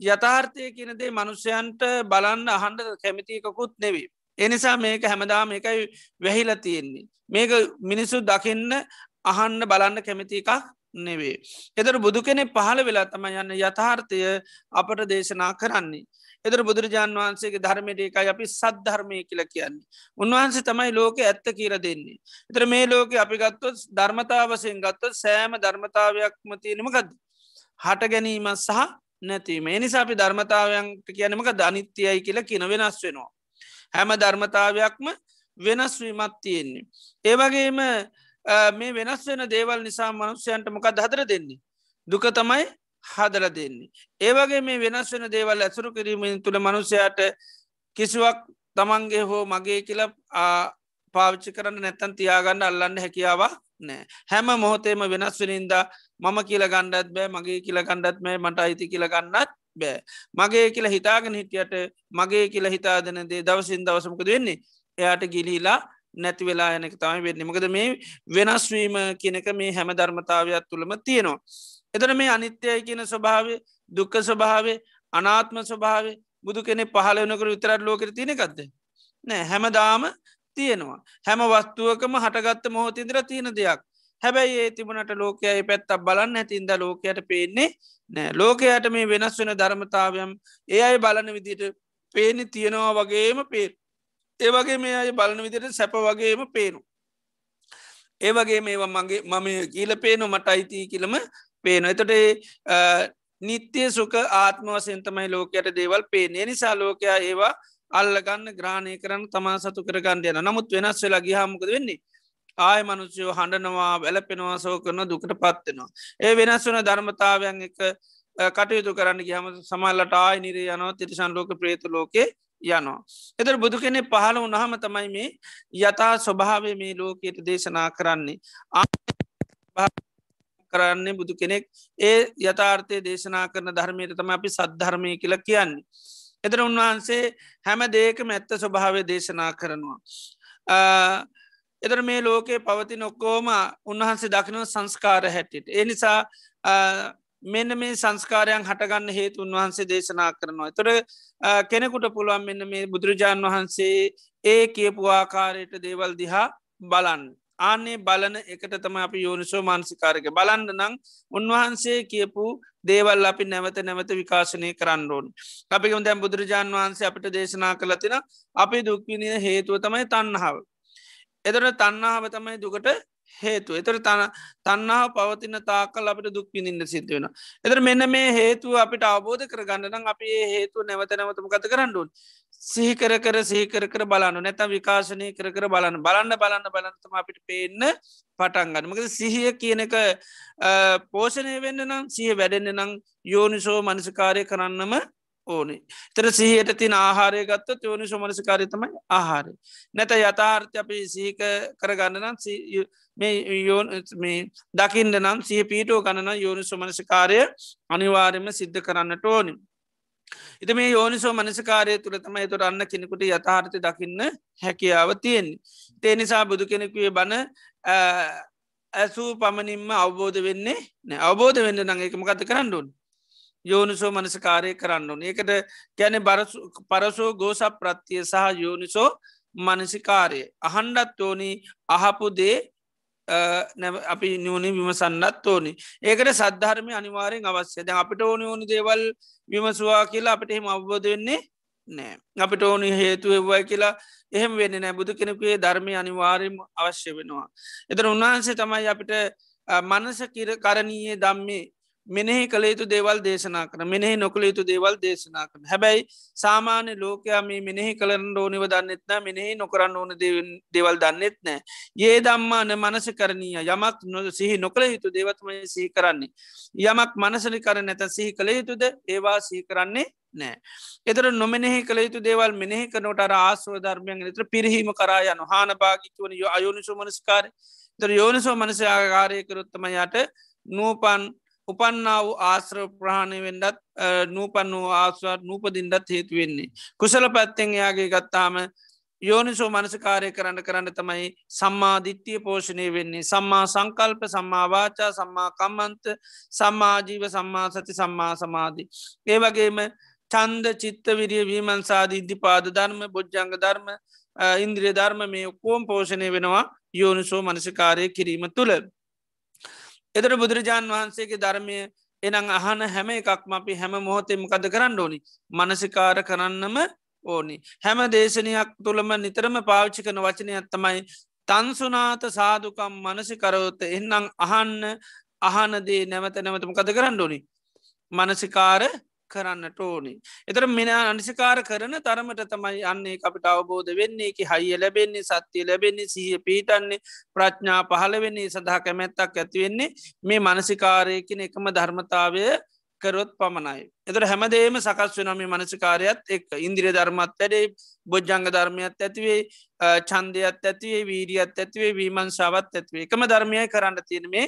යථාර්ථය කියනදේ මනුෂ්‍යයන්ට බලන්න අහන්ඩ කැමිතිකකුත් නෙවී. එනිසා මේක හැමදාම එකයි වැහිලා තියෙන්නේ. මේක මිනිස්සු දකින්න අහන්න බලන්න කැමති එකක් නෙවේ. එදර බුදු කෙනෙ පහළ වෙලා තම යන්න යථාර්ථය අපට දේශනා කරන්නේ. එදර බුදුරජාන් වහන්සේගේ ධර්මයට එකයි අපි සද්ධර්මය කියල කියන්නේ. උන්වහන්සේ තමයි ලෝක ඇත්ත කියර දෙන්නේ. එතර මේ ලෝක අපි ගත්තොත් ධර්මතාවසයෙන් ගත්තොත් සෑම ධර්මතාවයක්ම තියෙනමකද. හට ගැනීම සහ නැතිීම එනිසා අපි ධර්මතාවයන්ට කියනමක ධනිත්‍යයයි කියලා කියන වෙනස් වෙනවා. හැම ධර්මතාවයක්ම වෙනස් වීමත් තියෙන්නේ. ඒවගේම මේ වෙනස් වෙන දේවල් නිසා මනුස්්‍යයන්ට මොකක් හදර දෙන්නේ. දුක තමයි හදල දෙන්නේ. ඒවගේ මේ වෙනස් වෙන දේවල් ඇසුරු කිරීමෙන් තුළ මනුසයාට කිසිවක් තමන්ගේ හෝ මගේ කියල පාවිච්චි කරන්න නැත්තන් තියාගන්න අල්ලන්න හැකියාවක් නෑ හැම මොහොතේම වෙනස් වෙනින්ද මම කියල ගණ්ඩත් බෑ මගේ කියල ගණ්ඩත් මේ මට අයිති කියල ගන්නත් බෑ මගේ කියලා හිතාගෙන හිටියට මගේ කියලා හිතාදන දේ දවසින් දවසමකද වෙන්නේ එයාට ගිලිහිලා නැති වෙලා යනක තමයි වෙන්නේ මකද මේ වෙනස්වීම කියනක මේ හැම ධර්මතාවයක් තුළම තියෙනවා. එතන මේ අනිත්‍යයි කියන ස්වභාවය දුක්ක ස්වභාවේ අනාත්ම ස්වභාවේ බුදු කෙනෙ පහල වනකර විතරත් ලෝකර තියෙනකක්ද. නෑ හැමදාම තියෙනවා. හැම වස්තුවකම හටගත්ත මොහොතින්දර තියෙන දෙයක්. හැබැයි ඒ තිබුණට ලෝකයයි පැත්තක් බලන්න ඇතින්ද ලෝකයට පේන්නේ නෑ ලෝකයට මේ වෙනස් වෙන ධර්මතාවයම් ඒ අයි බලන විදිට පේනි තියෙනවා වගේම පේ ඒවගේ මේ අය බලන විදිට සැප වගේම පේනු ඒවගේ මේවා මගේ මම කියල පේනු මට අයිතිී කියලම පේන එතට නිත්‍යය සුක ආත්ම වසෙන්තමයි ලෝකයට දේවල් පේනේ නිසා ලෝකයා ඒවා අල්ලගන්න ග්‍රාණය කරන්න තමා සතු කරගන්න යන නමුත් වෙනස් වෙලා ගිහාමකද වෙන්නේ? ආය මනුස්්‍යයෝ හඬනවා වැලපෙනවා සෝ කරන දුකට පත්වෙනවා. ඒ වෙනස් වන ධර්මතාවයන් එක කටයුතු කරන්න ගහම සමල්ලට ආය නිරේ යනවා. තිරිසන් ලෝක ප්‍රේත ලෝකේ යනවා. එතර බුදු කෙනෙ පහල වනහම තමයි මේ යතා ස්වභාවේ මේ ලෝකයට දේශනා කරන්නේ. කරන්නේ බුදු කෙනෙක් ඒ යථාර්ථය දේශනා කරන ධර්මයට තම අපි සද්ධර්මය කියල කියන්නේ. එතර උන්වහන්සේ හැම දේක මැත්ත ස්වභාවය දේශනා කරනවා. එතර මේ ලෝකයේ පවති නොක්කෝම උන්වහන්සේ දකිනව සංස්කාර හැටියට. එනිසා මෙන්න මේ සංස්කාරයන් හටගන්න හේතු උන්වහන්සේ දේශනා කරනවා. තොර කෙනෙකුට පුළුවන් මෙන්න මේ බුදුරජාණන් වහන්සේ ඒ කියපු ආකාරයට දේවල් දිහා බලන්න. ආනේ බලන එකට තම අපි යෝනිසෝ මාන්සිකාරක බලන්න නං උන්වහන්සේ කියපු දේවල් අපි නැවත නැවත විකාශනය කරන්න ඕන්. අපි දැම් බුදුරජාණන් වහන්සේ අපිට දේශනා කළතින අපි දුක්විනිය හේතුව තමයි තන්නහාව. එතර තන්නාව තමයි දුකට හේතු එතර තන තන්නාව පවතින තාකල් අපට දුක් පිඳින්න සිද්ධ වෙන. එතර මෙන්න මේ හේතුව අපිට අවබෝධ කර ගන්නනම් අපි ඒ හේතු නැවත නැවතම ගත කරන්නුන්. සිහිකර කර සහිකර කර බලන්න නැත විකාශනය කර කර බලන්න බලන්න බලන්න බලන්නතම අපිට පේන්න පටන්ගන්න මකද සිහිය කියන එක පෝෂණය වෙන්න නම් සිහ වැඩෙන්න්න නම් යෝනිසෝ මනසිකාරය කරන්නම ඕනේ. තර සිහයට තින ආහාරය ගත්ත යෝනි සොමනසිකාරය තමයි ආහාරය. නැත යථාර්ථය අපි සීක කරගන්න නම් මේ දකිින්ට නම් සිය පීටෝ ගණන යෝනි සොමනසිකාරය අනිවාර්යම සිද්ධ කරන්නට ඕනි. ඉති මේ යෝනිසෝ මනසිකාරය තුළ තම තුර අන්න කෙනෙකුට යථාර්ථය දකින්න හැකියාව තියෙන්නේ. තේ නිසා බුදු කෙනෙකුවේ බණ ඇසූ පමණින්ම අවබෝධ වෙන්නේ නෑ අවබෝධ වෙන්න නං එකම ගත කරන්නුන් යෝනිසෝ මනසකාරය කරන්න ඕන. ඒකට ගැන පරසෝ ගෝසක් ප්‍රත්තිය සහ යෝනිසෝ මනසිකාරය අහන්ඩත් ඕනි අහපුදේ අපි නියනි විමසන්නත් ඕනි. ඒකට සද්ධර්මය අනිවාරෙන් අවශ්‍ය දැ අපිට ඕනි ඕනි දේවල් විමසවා කියලා අපට එහෙම අවබෝධ වෙන්නේ නෑ අපිට ඕනි හේතු එව්වයි කියලා එහෙම වෙන්න නෑ බුදු කෙනෙකුේ ධර්මය අනිවාරයම අවශ්‍ය වෙනවා. එතර උන්වහන්සේ තමයි අපිට මනස කිර කරණීයේ දම්මේ මෙනෙහි කළ යුතු දේවල් දේශනා කන මෙනෙහි නොකළ යුතු දේවල් දේශනා කන හැබැයි සාමාන්‍ය ලෝකයා මේ මෙනෙහි කළරන්න ඕනිව දන්නෙත්න මෙනෙහි නොකරන්න ඕන දේවල් දන්නෙත් නෑ. ඒ දම්මාන මනස කරණීය යමක් නො සිහි නොකළ යුතු දේවත්මය සිහි කරන්නේ. යමක් මනසලි කර නැත සිහි කළ යුතුද? ඒවා සිහි කරන්නේ නෑ. එතර නොමනෙහි කළ යුතු දේවල් මෙනෙහි කනොට ආස්ව ධර්මයන් එතර පිරිහීම කරා යන හාන භාගිතුවන අයෝනිසු මනස්කාර තර යෝනිසෝ මනස ආකාරය කරොත්තම යට නූපන් උපන්නාව ආශ්‍ර ප්‍රහණය වෙන්ඩත් නූපන් වූ ආස්වාත් නූපදින්ඩත් හේතු වෙන්නේ. කුසල පැත්තෙන් යාගේ ගත්තාම යෝනිසෝ මනසිකාරය කරන්න කරන්න තමයි සම්මාධිත්‍යය පෝෂණය වෙන්නේ සම්මා සංකල්ප සම්මාවාචා සම්මා කම්මන්ත සම්මාජීව සම්මා සති සම්මා සමාධී. ඒ වගේම චන්ද චිත්ත විරිය වීමන්සාධ ඉද්ධිපාද ධර්ම බොජ්ජංග ධර්ම ඉන්ද්‍රිය ධර්ම මේ ඔක්කෝම් පෝෂණය වෙනවා යෝනිසෝ මනසිකාරය කිරීම තුළ. එතර බුදුරජාණන් වහන්සේගේ ධර්මය එනං අහන හැම එකක්ම අපි හැම මොහොතෙම කද කරන්න ඕනි මනසිකාර කරන්නම ඕනි. හැම දේශනයක් තුළම නිතරම පාවිච්චි කන වචනය ඇත්තමයි තන්සුනාත සාදුකම් මනසිකරවත එන්නම් අහන්න අහනදේ නැවත නැවතම කද කරන්න ඕනි. මනසිකාර කරන්නට ඕනි. එතර මෙන අනිසිකාර කරන තරමට තමයි අන්නේ අපිට අවබෝධ වෙන්නේ එක හයිය ලැබෙන්නේ සත්‍යය ලැබෙන්නේ සහ පීටන්නේ ප්‍රඥා පහළ වෙන්නේ සඳහා කැමැත්තක් ඇතිවෙන්නේ මේ මනසිකාරයකින එකම ධර්මතාවය කරොත් පමණයි. එතර හැමදේම සකස් වනම මනසිකාරයත් එක් ඉන්දිරිය ධර්මත් වැඩේ බොජ්ජංග ධර්මයත් ඇතිවේ චන්දයත් ඇතිවේ වීරියත් ඇතිවේ වීමංශාවත් ඇතිවේ එකම ධර්මයයි කරන්න තියෙන මේ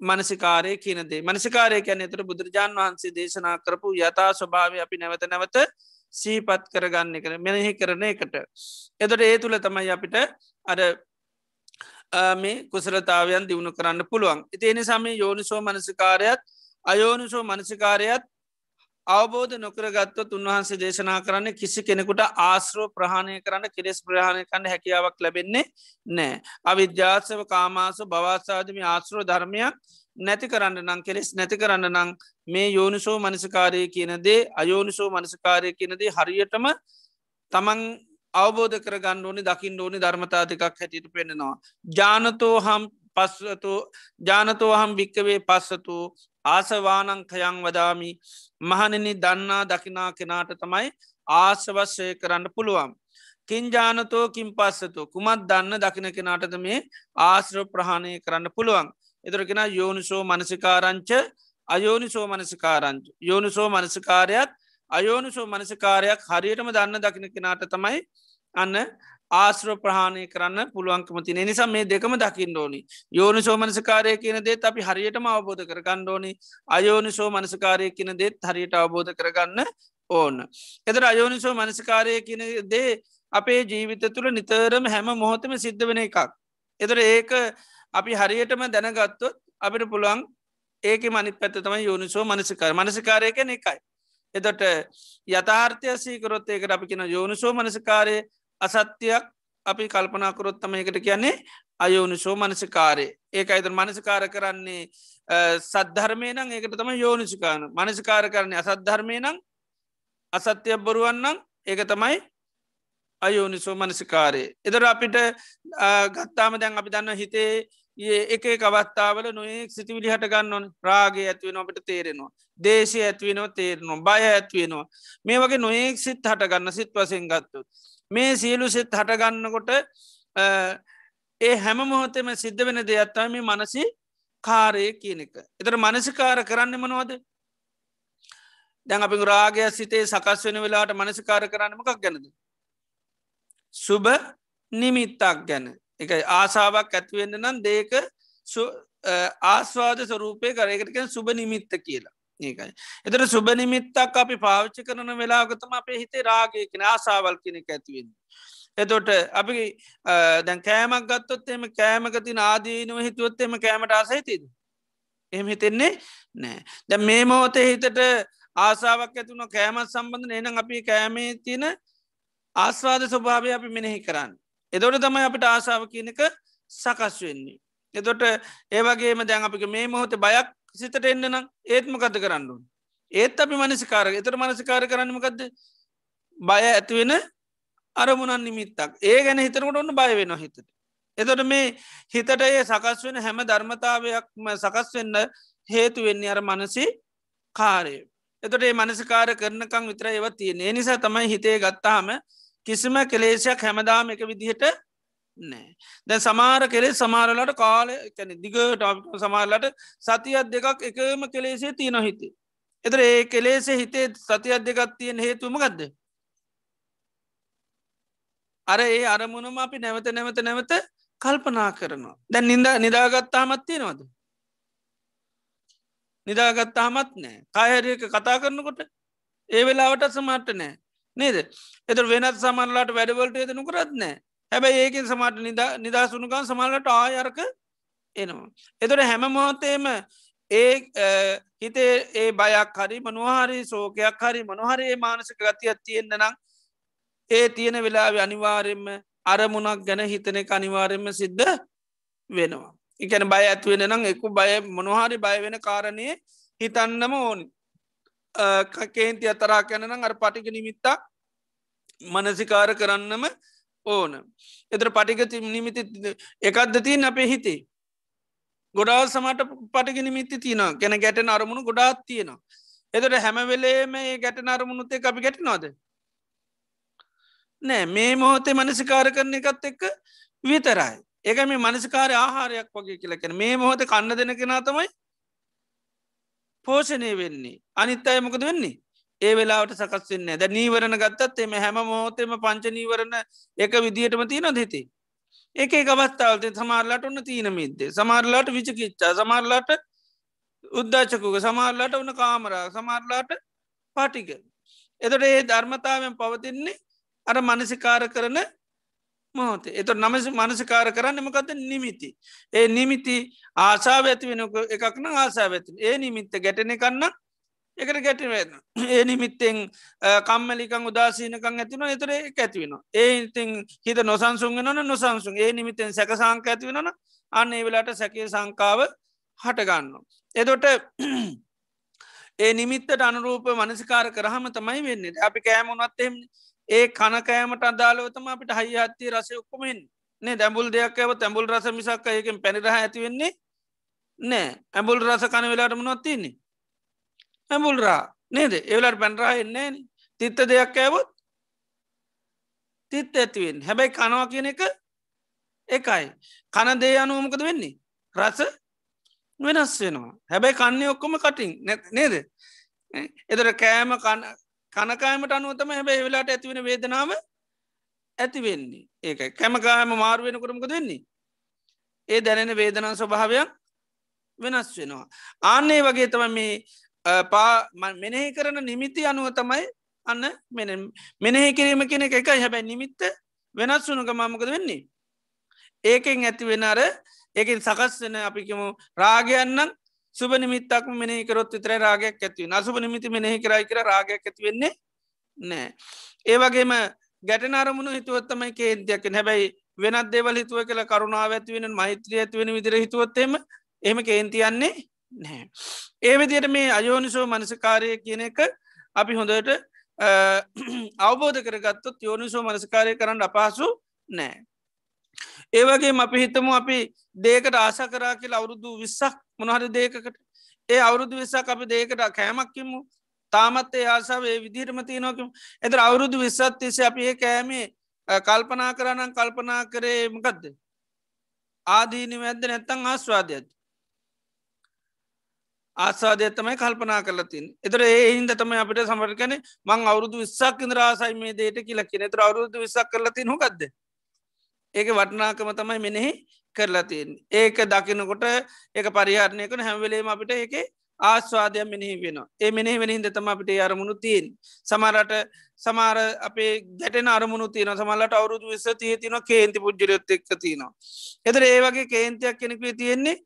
මනසිකාරය කියනදේ මනසිකාරය කැන එතර බුදුරජාන් වහන්සේ දේශනා කරපු යථා ස්වභාව අපි නැවත නැවත සීපත් කරගන්න කර මෙනෙහි කරන එකට. එතට ඒ තුළ තමයි අපිට අර මේ කුසලතාවයන් දියුණු කරන්න පුළුවන්. ඉතිේනි සම යෝනිසෝ මනසිකාරයත් අයෝනිසෝ මනසිකාරයත් අවබෝධ නොකරගත්තොත් උන්වහන්සේ දේශනා කරන්න කිසි කෙනෙකුට ආශ්‍රෝ ප්‍රහණය කරන්න කෙරෙස් ප්‍රහණය කන්න හැකියාවක් ලැබෙන්නේ නෑ. අවිද්‍යාසව කාමාස භවාසාදමි ආශ්‍රෝ ධර්මයක් නැති කරන්න නං කෙලෙස් නැති කරන්න නං මේ යෝනිසෝ මනසිකාරය කියනදේ අයෝනිසෝ මනසිකාරය කියනදේ හරියටම තමන් අවබෝධ කරගන්න ඕනි දකිින් ඕනි ධර්මතාතිකක් හැටියට පෙන්නෙනවා. ජානතෝ හම් පස්සතු ජානතෝහම් භික්කවේ පස්සතු ආසවානංකයං වදාමි මහනනි දන්නා දකිනා කෙනාට තමයි ආසවශ්‍යය කරන්න පුළුවන්. කින්ජානතෝ කින් පස්සතු කුමත් දන්න දකින කෙනාටද මේ ආශ්‍ර ප්‍රහණය කරන්න පුළුවන්. එතරකෙන යෝනිසෝ මනසිකාරංච අයෝනිසෝ මනසිකාරංච. යෝනිසෝ මනසිකාරයත් අයෝනිසෝ මනසිකාරයක් හරියටම දන්න දකින කෙනාට තමයි අන්න ආශ්‍ර ප්‍රහණය කරන්න පුළුවන්කම තින නිසා මේ දෙකම දකිින් ඕනි යෝනි සෝමනසකාරය කියන දේත් අපි හරියටම අවබෝධ කරගන්න ඕනි අයෝනි සෝ මනසකාරය කියන දේත් හරියට අවබෝධ කරගන්න ඕන්න. එතර අයෝනිසෝ මනසිකාරය කියන දේ අපේ ජීවිත තුළ නිතරම හැම මොහොතම සිද්ධ වෙන එකක්. එතර ඒක අපි හරියටම දැනගත්තොත් අපිට පුළුවන් ඒක මනි පැත්ත තමයි යෝනිසෝ මනසිකාර මනසිකාරයකන එකයි. එතොට යථාර්ථය සීකරොත් ඒකට අපි කියෙන යෝනිසෝ මනසිකාරය අසත්‍යයක් අපි කල්පනාකරොත්තම එකට කියන්නේ අයෝනිසෝ මනසිකාරය. ඒක අයිත මනසිකාර කරන්නේ සද්ධර්මය නං ඒකට තම යෝනිසිකාන. මනසිකාර කරන්නේ අසද්ධර්මය නං අසත්‍යයක් බොරුවන්නම් ඒක තමයි අයෝනිසෝ මනසිකාරය. එදර අපිට ගත්තාම දැන් අපි දන්න හිතේ ඒ එක කවත්තාවල නොයෙක් සිතිවිලි හට ගන්නවන්. රාගේ ඇත්වෙන අපට තේරෙනවා. දේශය ඇත්වෙනවා තේරනවා. බය ඇත්වෙනවා මේ වගේ නොයෙක් සිත් හට ගන්න සිත් වසෙන් ගත්තුත් මේ සියලු සිත් හටගන්නකොට ඒ හැම මොහොතෙම සිද්ධ වෙන දෙයක්ත්තම මේ මනසි කාරය කියන එක. එතර මනසිකාර කරන්න මනවද දැන් අපි රාගය සිතේ සකස් වෙන වෙලාට මනසිකාර කරන්නමකක් ගැනද. සුබ නිමිත්තක් ගැන එක ආසාාවක් ඇත්වෙන්න නම් දේක ආස්වාද ස්වරූපය කරයකටක සුබ නිමිත්ත කියලා. ඒකයි. එතර සුබ නිමිත්තක් අපි පාවිච්චි කරන වෙලාගතම අපේ හිතේ රාගයකෙන ආසාවල් කෙනෙක් ඇතිවෙන්න. එතොට අපි දැන් කෑමක් ගත්තොත් එම කෑමකතින ආදීනුව හිතුවොත් එම කෑමට ආසහිතිද. එහෙම හිතෙන්නේ නෑ. දැ මේ මෝතේ හිතට ආසාාවක් ඇතුන කෑමත් සම්බන්ධ එනම් අපි කෑමේ තියෙන ආස්වාද ස්වභාවය අපි මෙනෙහි කරන්න. එදොට තමයි අපිට ආසාාව කියනක සකස් වෙන්නේ. එතොට ඒවගේම දැන් අපික මේ මොහොත බයක් සිතට එන්න නම් ඒත්මකද කරන්නුන්. ඒත් අපි මනසිකාර එතර මනසිකාර කරන්නමකක්ද බය ඇතිවෙන අරමුණන් නිමිත්තක් ඒ ගැන හිතරකට ඔන්න බය වෙන හිතට. එතොට මේ හිතට ඒ සකස් වෙන හැම ධර්මතාවයක්ම සකස් වෙන්න හේතු වෙන්නේ අර මනසි කාරය. එතොට ඒ මනසිකාර කරනකං විතර ඒව තියෙන නිසා තමයි හිතේ ගත්තාම කිසිම කෙලේෂයක් හැමදාම එක විදිහට නෑ. දැ සමාර කෙලේ සමාරලට කාල කැන දිගට සමාරලට සතියත් දෙකක් එකම කෙලේසේ තියන හිතේ. එතර ඒ කෙලේසේ හිතේ සතියත් දෙකක් තියෙන හේතුම ගදද අර ඒ අරමුණම අපි නැවත නැවත නැවත කල්පනා කරනවා. දැන් නිද නිදාගත්තාමත් තියෙනවද? නිදාගත්තාමත් නෑ. කායරයක කතා කරනකොට ඒ වෙලාවට සමට නෑ. නේද? එත වෙනත් සමල්ලාට වැඩවලට යදනු කරත් නෑ. හැබැයි ඒකෙන් සමට නිදහසුනුකන් සමල්ලට ආයර්ක එනවා. එතොට හැම මොහොතේම ඒ හිතේ ඒ බයක් හරි මනුහරි සෝකයක් හරි මනොහරේ මානසික ගතියක් තියෙන්න්න නම් ඒ තියෙන වෙලාව අනිවාරෙන්ම අරමුණක් ගැන හිතන එක අනිවාරෙන්ම සිද්ධ වෙනවා. එකන බය ඇත්වෙන නම් එකු බය මොනොහරි බය වෙන කාරණය හිතන්නම ඕනි. කේන්ති අතරා කැනනම් අර පටික නිමිත්තා මනසිකාර කරන්නම ඕන. එතර පටික නිමිති එකක්ද තින් අපේ හිතේ. ගොඩා සමට පටික නිමිති තියන ගැන ගැට අරමුණු ගොඩාත් තියෙනවා. එතට හැමවෙලේ මේ ගැට අරමුණුත්තේ අපි ගැට නොද. නෑ මේ මොහොතේ මනසිකාර කරන එකත් එක්ක විතරයි. ඒක මේ මනසිකාර ආහාරයක් වගේ කියලකෙන මේ මොහොත කන්න දෙන කෙනා තමයි පෝෂණය වෙන්නේ අනිත් අය මොකද වෙන්නේ ඒ වෙලාවට සකස් වෙන්න ද නීවරණ ගත්තත් එම හැම මොහොතෙම පංච නීවරණ එක විදිහටම තියන දෙති ඒක අවස්ථාවත සමාරලාට ඔන්න තියන මිද්ද. සමාරලාට විචකිච්චා සමාරලාට උද්දාචකුක සමාරලාට වන කාමරා සමාරලාට පාටික. එතට ඒ ධර්මතාවෙන් පවතින්නේ අර මනසිකාර කරන මොහොතේ. එත නමස මනසිකාර කරන්න මකත නිමිති. ඒ නිමිති ආසාාව ඇති වෙන එකක්න ආසා ඇති ඒ නිමිත්ත ගැටන කන්න එකට ගැටිවෙන්න ඒ නිමිත්තෙන් කම්මලිකං උදාසීනකං ඇතින එතර එක ඇතිවෙන ඒ ඉතින් හිත නොසන්සුන් වන නොසන්සුන්. ඒ නිමිතෙන් සැක සංක ඇතිවෙනන අන්න ඒ වෙලාට සැකේ සංකාව හටගන්න. එදොට ඒ නිමිත්තට අනුරූප මනසිකාර කරහම තමයි වෙන්නේ. අපි කෑමුණත් එෙම ඒ කනකෑමට අදාලවතම අපිට හයි අත්තිය රසය ඔක්කොමෙන් නේ දැඹුල් දෙයක් ඇව තැඹුල් රස මිසක් ඒකෙන් පැනිරහ ඇතිවෙන්නේ නෑ ඇඹුල් රස කන වෙලාට මනොත්තින්නේ ඇඹුල්රා නේද? එවලට පැන්රා එන්නේ තිත්ත දෙයක් ඇවොත් තිත් ඇතිවෙන් හැබැයි කනවා කියන එක එකයි. කන දේ අනුවමකද වෙන්නේ? රස වෙනස් වෙනවා. හැබැයි කන්නේ ඔක්කොම කටින්. නේද? එතර කෑම කනකාමට අනුවතම හැබැයි වෙලාට ඇතිවෙන වේදනාව ඇතිවෙන්නේ ඒක කැමකාම මාරුවෙන කරමකද වෙන්නේ? ඒ දැනෙන වේදනා ස්වභාවයක් වෙනස් වෙනවා. ආන්නේ වගේ තම මේ පා මෙනෙහි කරන නිමිති අනුව තමයි අන්න මෙ මෙනෙහි කිරීම කෙන එක හැබැයි නිමිත්ත වෙනස් වුණු ගමාමකද වෙන්නේ? ඒකෙන් ඇති වෙන අර ඒකින් සකස් වෙන අපිකම රාගයන්නම් සුබ නිමිත්තක් මෙනෙහි කරොත් විතර රාගයක් ඇතිව නසුබ නිමිති මෙනෙහි කරයි කර රාගයක් ඇති වෙන්නේ නෑ ඒවගේම ගැට අරමුණු හිතුවත්තමයි කේන්තියක් හැබැයි වෙනත් දේවල් හිතුව කළ කරුණාව ඇතිවෙන මෛත්‍රිය ඇතිවෙන විදිර හිතුවොත්තේම එහම කේන්තියන්නේ නැහැ. ඒ විදියට මේ අයෝනිසෝ මනසකාරය කියන එක අපි හොඳට අවබෝධ කරගත්තොත් යෝනිසෝ මනසකාරය කරන්න අපහසු නෑ. ඒවගේ අපි හිතමු අපි දේකට ආශ කරා කියල අවුරුදු විස්සක් මොනහරි දේකට ඒ අවුරුදු විස්සක් අපි දේකට කෑමක්කිමු තාමත් ඒ ආසාාව ඒ විදිහටම තියනොකම එත අවුරුදු විස්සත් තිසේ අපි ඒ කෑමේ කල්පනා කරනම් කල්පනා කරේ මකදද? ආදීනි වැද්ද නැත්තං ආස්වාදයක්ද? ආසාදය තමයි කල්පනා කරලතින් එතර ඒ හින්ද තම අපිට සමරකන මං අවුරුදු විස්සක් ඉදරාසයි මේ දේට කියලක්කින එතර අවුරුදු විස්සක් කරලතින් හොකක්ද ඒක වටනාකම තමයි මෙනෙහි කරලතින් ඒක දකිනකොට ඒක පරිහරණය කන හැම්වෙලේම අපිට ඒක ආස්වාදය මෙනෙහි වෙන ඒ මෙනෙහි වෙනහිද තම අපිට අරමුණු තියෙන් සමරට සමාර අපේ ගැටෙන අරමුණු තියන සමල්ලට අවුරුදු විස්ස තිය තින කේන්ති පුද්ජරයොත් එක්ක තියනවා. එතර ඒ වගේ කේන්තියක් කෙනෙකේ තියෙන්නේ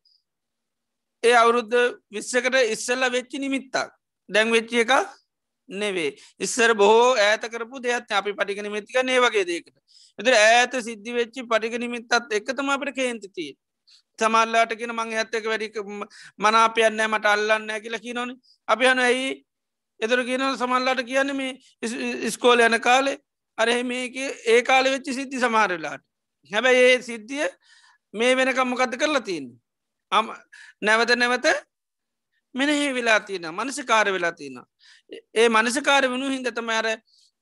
ඒ අවුරුද්ධ විශ්සකට ඉස්සල්ල වෙච්චි නිමිත්තක්. දැන් වෙච්චි එක නෙවේ ඉස්සර බොහෝ ඇත කරපු දෙයක් අපි පටික නිමිතික නේ වගේ දේකට එතර ඇත සිද්ධි වෙච්චි පටික නිමිත්තත් එක්කතම අපට කේන්තිතිය සමල්ලාට කියෙන මං ඇත්තක වැඩික මනාපයන්නෑ මට අල්ලන්න කියලා කි නොන අපි හන ඇයි? එතර කියන සමල්ලාට කියන්න මේ ඉස්කෝල යන කාලේ අරහෙ මේක ඒ කාල වෙච්චි සිද්ධි සමාරලාට හැබැයි ඒ සිද්ධිය මේ වෙනකම්මකද කරලා තියන්නේ? නැවත නැවත මෙනෙහි වෙලා තියෙන මනසිකාර වෙලා තියෙන. ඒ මනසිකාර වුණු හින්දතමෑර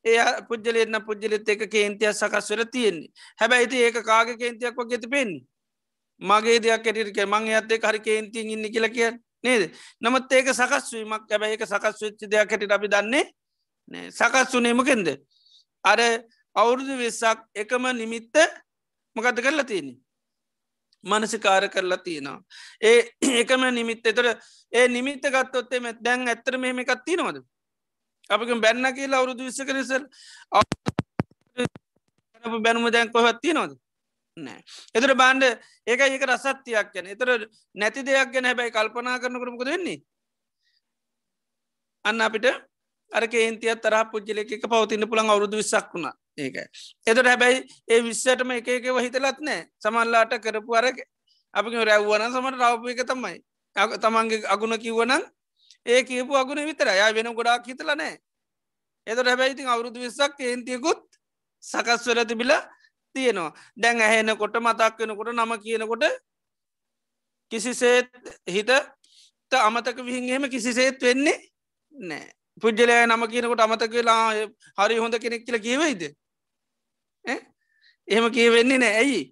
ඒ පුද්ජලෙන්න පුද්ජලිත් එක කේන්තියක් සකස් වෙල තියෙන්නේ හැබැයිති ඒක කාග කේන්තියක් වගේත පෙන්නේ. මගේ දෙයක් ඇටික මං ඇත්තේ හරි කේන්තිීන් ඉන්න කියල කිය නේද නමුත් ඒක සකස්වීමක් ඇබැයි එක සකස් වෙච්චි දෙයක් හැට අපි දන්නේ සකස් වනේමකෙන්ද. අර අවුරුදු වෙස්සක් එකම නිමිත්ත මොකද කරලා තියෙන්නේ. මනසිකාර කරලා තියෙනවා. ඒ ඒකම නිමිත්ත. තොර ඒ නිමිත්ත ගත්තොත්තේ මෙ දැන් ඇත්තර මෙහෙම එකත් තිනවද. අපක බැන්න කියලා අවුරුදු විස්ස කරසල් බැනුම දැන් කොහත්ති නොද නෑ. එතර බාන්්ඩ ඒක ඒක රසත්තියක් ගැන. එතර නැති දෙයක් ගැන හැබැයි කල්පනා කරනකරමකද වෙන්නේ? අන්න අපිට අරක ඒන්තියත් තරහ පුද්ජලෙක එක පවතින්න පුළන් අවුරුදු විස්සක් වුණා. ඒක. එතට හැබැයි ඒ විශ්සටම එක එක වහිතලත් නෑ. සමල්ලාට කරපු අරක අපි රැව්වන සමට රවප එක තමයි. තමන්ගේ අගුණ කිව්වනන් ඒ කියපු අගුණ විතර ය වෙන ගොඩාක් හිතල නෑ. එතට හැබැයිතින් අවුරුදු විස්සක් ඒන්තියකුත් සකස්වල තිබිලා තියෙනවා. දැන් ඇහෙනකොට මතක් වෙනකොට නම කියනකොට කිසිසේත් හිත අමතක විහිහෙම කිසිසේත් වෙන්නේ නෑ. පුද්ජලය නම කියනකොට අමතක වෙලා හරි හොඳ කෙනෙක් කියල කියවයිද? එහෙම කියවෙන්නේ නෑ. ඇයි?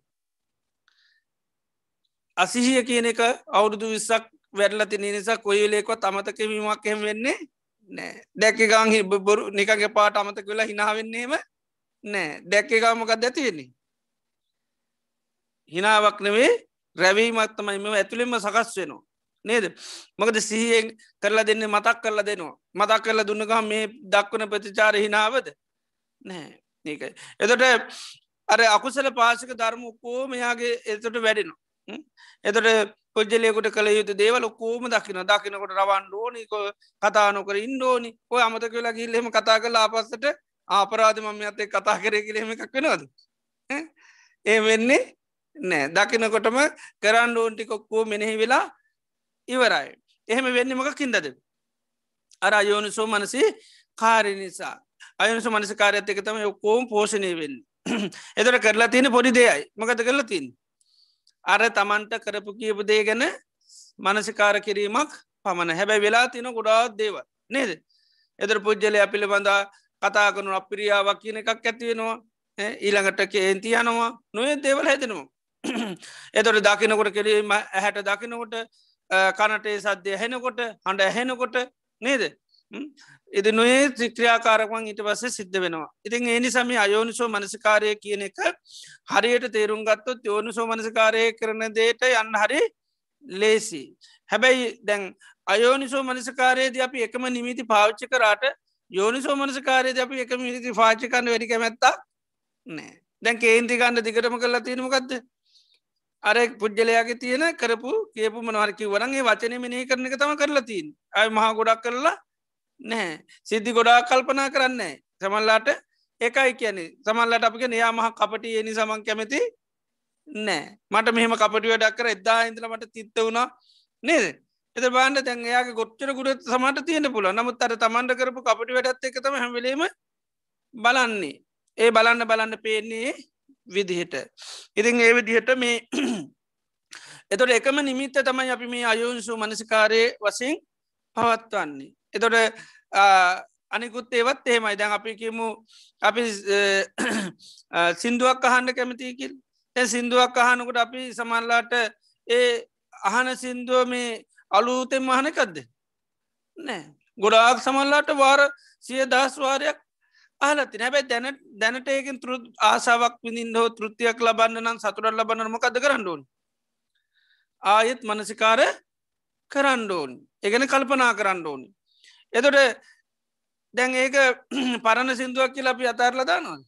අසිහිය කියන එක අවුරුදු විස්සක් වැඩලති නිසා කොයිලෙකොත් අමතක වීමක් එහෙම වෙන්නේ නෑ. දැක්ක ගංහි බොරු නිකගේ පාට අමතක වෙලා හිනාවෙන්නේම නෑ. දැක්ක ගාමකක් දැතිවෙන්නේ හිනාවක් නෙවේ රැවීමත්තමයි මෙම ඇතුළෙම සකස් වෙනවා. නේද? මොකද සිහියෙන් කරලා දෙන්න මතක් කරලා දෙනවා. මතක් කරලා දුන්නගම් මේ දක්වන ප්‍රතිචාර හිනාවද නෑ ඒකයි එතොට අර අකුසල පාසික ධර්ම කෝ මෙයාගේ එතට වැඩෙනවා. එතට පොජලයකුට කළ යුතු දේවල කෝම දකින දකිනකොට රවන් ෝනික කතානොකර ඉන්ඩෝනි ඔය අමතක වෙලා ගිල්ලෙම කතා කලා ආපස්සට ආපරාධ මම අතේ කතා කරය කිරීම එකක් වෙනවද? ඒ වෙන්නේ නෑ දකිනකොටම කරන්න ඕන්ටිකොක්කෝ මෙනෙහි වෙලා ඉවරයි. එහෙම වෙන්න මකකින්දද අර අයෝනිසෝ මනසි කාරි නිසා. අයනිසු මනස කාරයත් එක තම ඔක්කෝම් පෝෂණය වෙන්න. එතට කරලා තියෙන පොඩි දෙයයි. මකත කරලා තින් අර තමන්ට කරපු කියපු දේ ගැන මනසිකාර කිරීමක් පමණ. හැබැයි වෙලා තින ගොඩාත් දේව නේද? එදර පුද්ජලය පිළිබඳා කතා කනු අපිරියාවක් කියන එකක් ඇතිවෙනවා ඊළඟට කේන්ති යනවා. නොය දේවල් හැදෙනවා. එතොට දකිනකොට කිරීම ඇහැට දකිනකොට කනටේ සද්‍යය හැනකොට හඬ ඇහෙනකොට නේද? ඉති නොේ ත්‍රික්‍රියාකාරකවන් ඊට පස්සේ සිද්ධ වෙනවා. ඉතින් ඒනි සමි අයෝනිසෝ මනසිකාරය කියන එක හරියට තේරුම් ගත්තොත් යෝනිසෝ මනසිකාරය කරන දේට යන්න හරි ලේසි හැබැයි දැන් අයෝනිසෝ මනසිකාරයේද අපි එකම නිමිති පාවිච්චි කරාට යෝනිසෝ මනසිකාරයද අපි එක මිනිති පාචිකන්න වැඩි කැමැත්තා නෑ. දැන් කේන්ති ගන්න දිගටම කරලා තියෙනමකක්ද අර පුද්ගලයාගේ තියෙන කරපු කියපු මනවරකි වරන්ගේ වචන මෙනේ කරන එක තම කරලා තින් අය මහා ගොඩක් කරලා නැහැ. සිද්ධි ගොඩා කල්පනා කරන්නේ සමල්ලාට එකයි කියන සමල්ලට අපික නයා මහ කපටි එනි සමන් කැමති නෑ මට මෙහම කපටි වැඩක් කර එදා ඉඳල මට තිත්ත වුණා නේද? එත බාන්ඩ තැන් එයාගේ ගොච්චර ගුඩ සමට තියෙන පුල නමුත් අර තමන්ට කරපු කපටි වැඩත් එක තම හැමලීම බලන්නේ. ඒ බලන්න බලන්න පේන්නේ විදිහට. ඉතින් ඒ විදිහට මේ එතොට එකම නිමිත්ත තමයි අපි මේ අයුන්සු මනසිකාරය වසින් පවත්වන්නේ. එතොට අනිකුත් ඒවත් එහෙමයි. දැන් අපි කියමු අපි සිින්දුවක් අහන්න කැමතිකිල් එ සිින්දුවක් අහනකට අපි සමල්ලාට ඒ අහන සිින්දුව මේ අලූතෙන් මහනකක්ද නෑ. ගොඩාක් සමල්ලාට වාර සිය දස්වාරයක් අහලති හැබැයි දැන දැනට ඒකින් තෘ ආසාාවක් විඳින් හෝ තෘතියක් ලබන්න නම් සතුරල් ලබන්නම කද කරන්නඩුවන් ආයෙත් මනසිකාර කරන්නඩෝන් එකන කල්පනා කරන්න ඕනි. එතොට දැන් ඒක පරණ සිින්දුවක් කියලා අපි අතාරල දානවා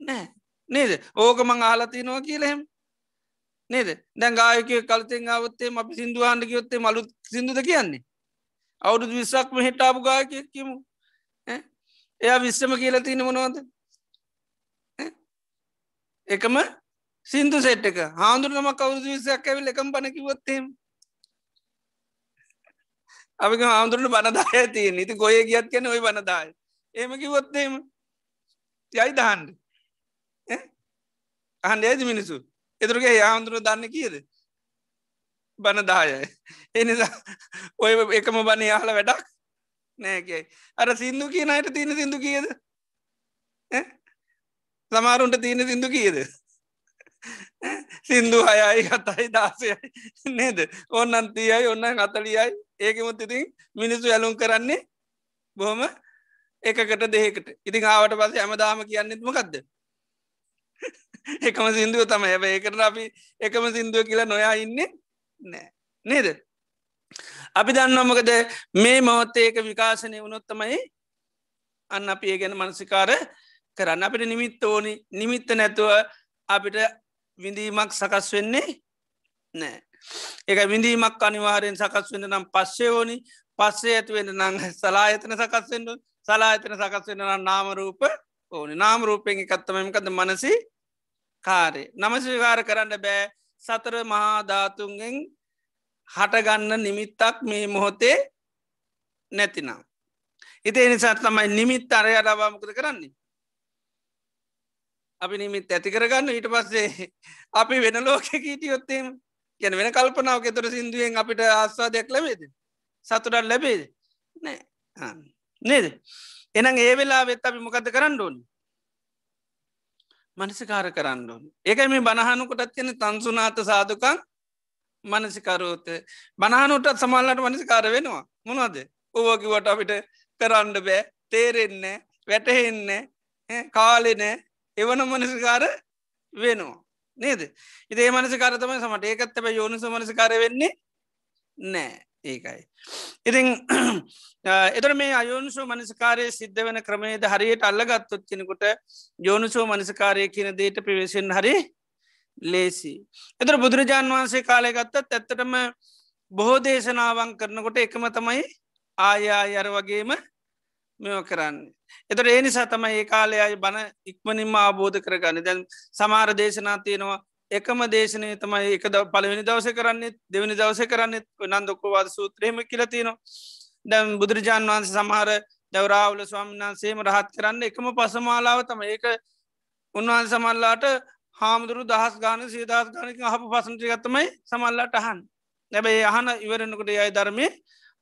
නෑ නේද? ඕක මං ආලතිනවා කියලහෙම නේද? දැන් ගායක කල්තෙන් අවත්තේ අපි සිින්දුවාන්ඩ යොත්තේ මලුත් සිින්දුද කියන්නේ? අවුරුදු විස්සක්ම හිටාපු ගායක කිමු එයා විශ්්‍රම කියල තින මොනවද? එකම සිින්දු සෙට්ක හාදුරනම කවුදු විසයක් ඇවිල් එකම් පනකිවොත්තේම අපික හාමුදුරට බනදාය තියෙන් ඉති ගොය ගියත් කැන ඔයි බනදාය ඒම කිවොත්තේම යයි දහන්ඩ අහන්ඩ ඇති මිනිසු එතුරගේ යාමුදුර දන්න කියද? බනදායයි එනිසා ඔය එකම බන යාහල වැඩක් නෑකයි අර සිින්දු කියන අයට තියෙන සිින්දු කියද? සමාරුන්ට තියෙන සිින්දු කියද? සිින්දු හයයි කතයි දාසයයි නේද? ඔන්නන් තියයි ඔන්න අතලියයි ඒකමුත් ඉතින් මිනිස්සු ඇලුම් කරන්නේ බොහොම එකකට දෙකට ඉතින් ආවට පස ඇමදාම කියන්නෙත්මකක්ද එකම සිින්දුව තම ඇබ ඒකට අපි එකම සිින්දුව කියලා නොයා ඉන්නේ නෑ. නේද? අපි දන්නවමකද මේ මවත්තේ ඒක විකාශනය වුණොත්තමයි අන්න අපි ඒ ගැන මනසිකාර කරන්න. අපිට නිමිත්ත ඕනි. නිමිත්ත නැතුව අපිට විඳීමක් සකස් වෙන්නේ නෑ ඒක විඳීමක් අනිවාරයෙන් සකස් වෙන නම් පස්සේ ඕනි. පස්සේ ඇතිවෙන නං සලායතන සකස්වෙන්ඩ සලායතන සකස් වෙන නාමරූප ඕනි. නාමරූපයෙන් එකත්තමමකද මනසි කාරය නමසිකාර කරන්න බෑ. සතර මහාධාතුන්ගෙන් හටගන්න නිමිත්තක් මේ මොහොතේ නැතිනම්. ඉති නිසා තමයි නිමිත් අරය අඩවාමකද කරන්නේ. අපි නිමිත් ඇති කරගන්න ඊට පස්සේ අපි වෙන ලෝක කීටියොත්තේම ගැන වෙන කල්පනාව එතුර සිින්දුවෙන් අපිට ආස්වාදයක් ලැබේද? සතුටත් ලැබේද? නෑ. නේද? එනම් ඒ වෙලා වෙත් අපි මොකද කරන්න ඕනි? මනසිකාර කරන්න ඕන. ඒක මේ බණහනුකොටත් කියන තන්සුනාත සාධකං මනසිකරෝත. බණහනුටත් සමල්ලට මනසිකාර වෙනවා. මොනවද? ඕවකිවට අපිට කරන්න බෑ තේරෙන්න වැටහෙන්න කාලෙනෑ එවන මනසිකාර වෙනවා. නේද? ඉතේ මනසිකාරතම සමට ඒකත් ඇබ යෝනිස මනසිකාර වෙන්නේ නෑ. ඒකයි. ඉතිං එතර මේ අයෝනිසෝ මනසිකාරය සිද්ධ වෙන ක්‍රමේද හරියට අල්ලගත්තොත් කෙනෙකුට යෝනිසෝ මනසිකාරය කියන දේට පිවේශෙන් හරි ලේසි. එතර බුදුරජාණන් වහන්සේ කාලය ගත්තත් ඇත්තටම බොහෝ දේශනාවන් කරනකොට එකම තමයි ආයා අර වගේම මෙෝ කරන්න. එතට ඒ නිසා තමයි ඒ කාලය අයි බණ ඉක්මනින්ම ආබෝධ කරගන්න. දැන් සමාර දේශනා තියෙනවා. එකම දේශනය තමයි එක පලවෙනි දවස කරන්නේ දෙවනි දවස කරන්නෙත් නන්දොක්කවාද සූත්‍රයම කියලතිනවා දැම් බුදුරජාන් වහන්ස සමහර දවරාවල ස්වාමින්න්සේම රහත් කරන්න එකම පසමාලාව තම ඒක උන්වහන්ස සමල්ලාට හාමුදුරු දහස් ගාන සේදස් ගානක හපු පසන්ටි ගත්තමයි සමල්ලාට අහන් නැබැයි අහන ඉවරෙනකොට යයි ධර්මය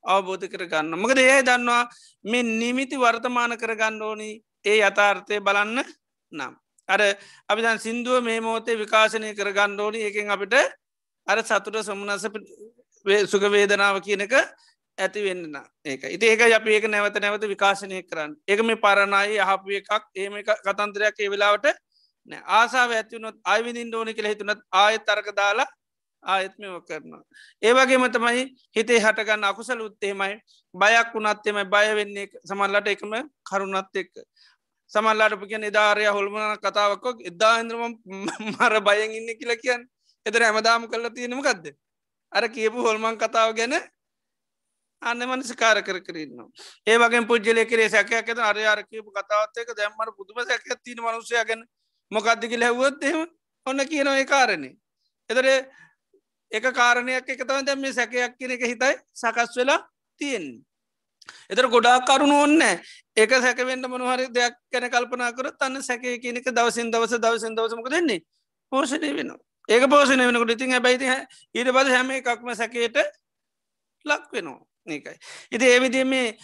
අවබෝධ කරගන්න. මකද ඒ දන්නවා මෙ නිමිති වර්තමාන කරගන්න ඕනි. ඒ යථාර්ථය බලන්න නම්. අර අපිදන් සිින්දුව මේ මෝතේ විකාශනය කරගන්න ඕනි. එකින් අපිට අර සතුට සමුණස සුගවේදනාව කියනක ඇති වෙන්න ඒක ඉති ඒක අප ඒක නැවත නැවත විකාශනය කරන්න. එක මේ පරණයි අහපු එකක් ඒම කතන්ත්‍රයක් ඒ වෙලාවට ආසාාව ඇතිවනොත් අයිවිදින් ඕනි කියල හිතුනත් ආය තරක දාලා ආයත්මව කරනවා. ඒවගේම තමයි හිතේ හටගන්න අකුසල උත්තේමයි බයක් වුණත්තෙමයි බය වෙන්නේ සමල්ලට එකම කරුණත් එක්ක. සමල්ලාට කියන නිධාරය හොල්මන කතාවක්කොක් එදා ඉන්ද්‍රම මර බයෙන් ඉන්න කියල කියන් එතර හැමදාම කල්ල තියෙනම ගදද. අර කියපු හොල්මන් කතාව ගැන අන්න මනස කාර කර කරන්න. ඒ වගේ පුද්ජල කරේ සැකයක් ඇත අර අර කියපු කතාවත්යක දැම්මට පුදුම සැක තින මනුසයගෙන මොකක්දිකි ලැව්වොත්තෙම ඔන්න කියනව ඒ කාරණය. එතර එක කාරණයක් එක තම දැම මේ සැකයක් කියන එක හිතයි සකස් වෙලා තියෙන්නේ. එතර ගොඩාක් කරුණු ඔන්න ඒක සැකවෙන්ට මොනහරි දෙයක් කැන කල්පනා කර තන්න සැක කියනක දවසින් දවස දවසින් දවසමක දෙන්නේ පෝෂණය වෙන ඒක පෝෂණය වෙනකට ඉතින් හැබයිති ඊට බද හැම එකක්ම සැකයට ලක් වෙනවා ඒකයි. ඉති ඒවිදි මේ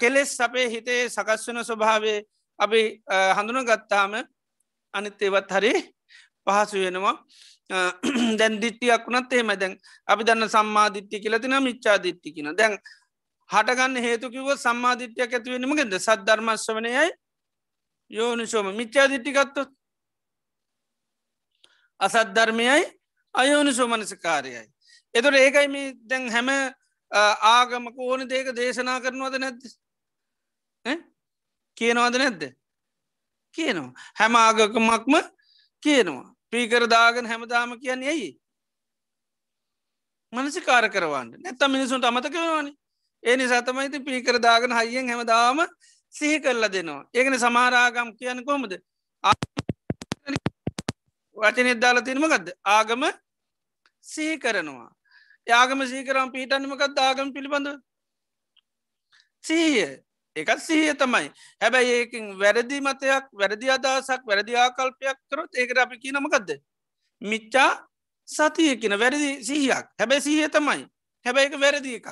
කෙලෙස් අපේ හිතේ සකස් වෙන ස්වභාවේ අපි හඳුන ගත්තාම අනිත් ඒවත් හරි පහසු වෙනවා. දැන් දිට්ටියක් වුණත් එහෙම දැන් අපි දන්න සම්මා දිට්ටි කියලතින මිච්චා දිට්ටි කියෙන. දැන් හටගන්න හේතුකිව සම්මාධිට්‍යයක් ඇතිවෙනීමගෙද සද්ධර්මස්ව වනයයි යෝනිසෝම. මිච්චා දිට්ටිකත්තුත් අසද්ධර්මයයි අයෝනිසෝ මනසකාරයයි. එතුට ඒකයි මේ දැන් හැම ආගමක ඕන දේක දේශනා කරනවද නැද්ද? කියනවද නැද්ද? කියනවා. හැම ආගකමක්ම කියනවා. පීකරදාගෙන හැමදාම කියන්නේ ඇයි? මනසිකාර කරවන්න. නැත්තම් මිනිසුන්ට අමතකවවානේ ඒ නිසා තමයිති පිකර දාගෙන හයිියෙන් හැමදාම සිහි කරලා දෙනවා. ඒකන සමාරාගම් කියන කොමද වචනෙත් දාලා තිනම ගදද ආගම සිහි කරනවා. යාගම සීකරම් පීටන්නමකත් ආගම පිළිබඳ සීය එකත් සිහිය තමයි. හැබැයි ඒකින් වැරදි මතයක් වැරදි අදසක් වැරදි ආකල්පයක් කරොත් ඒකට අපි කී නමකක්ද මිච්චා සතිය කියන වැරදි සිහියක්. හැබැයි සීහ තමයි. හැබැයි එක වැරදි එකක්.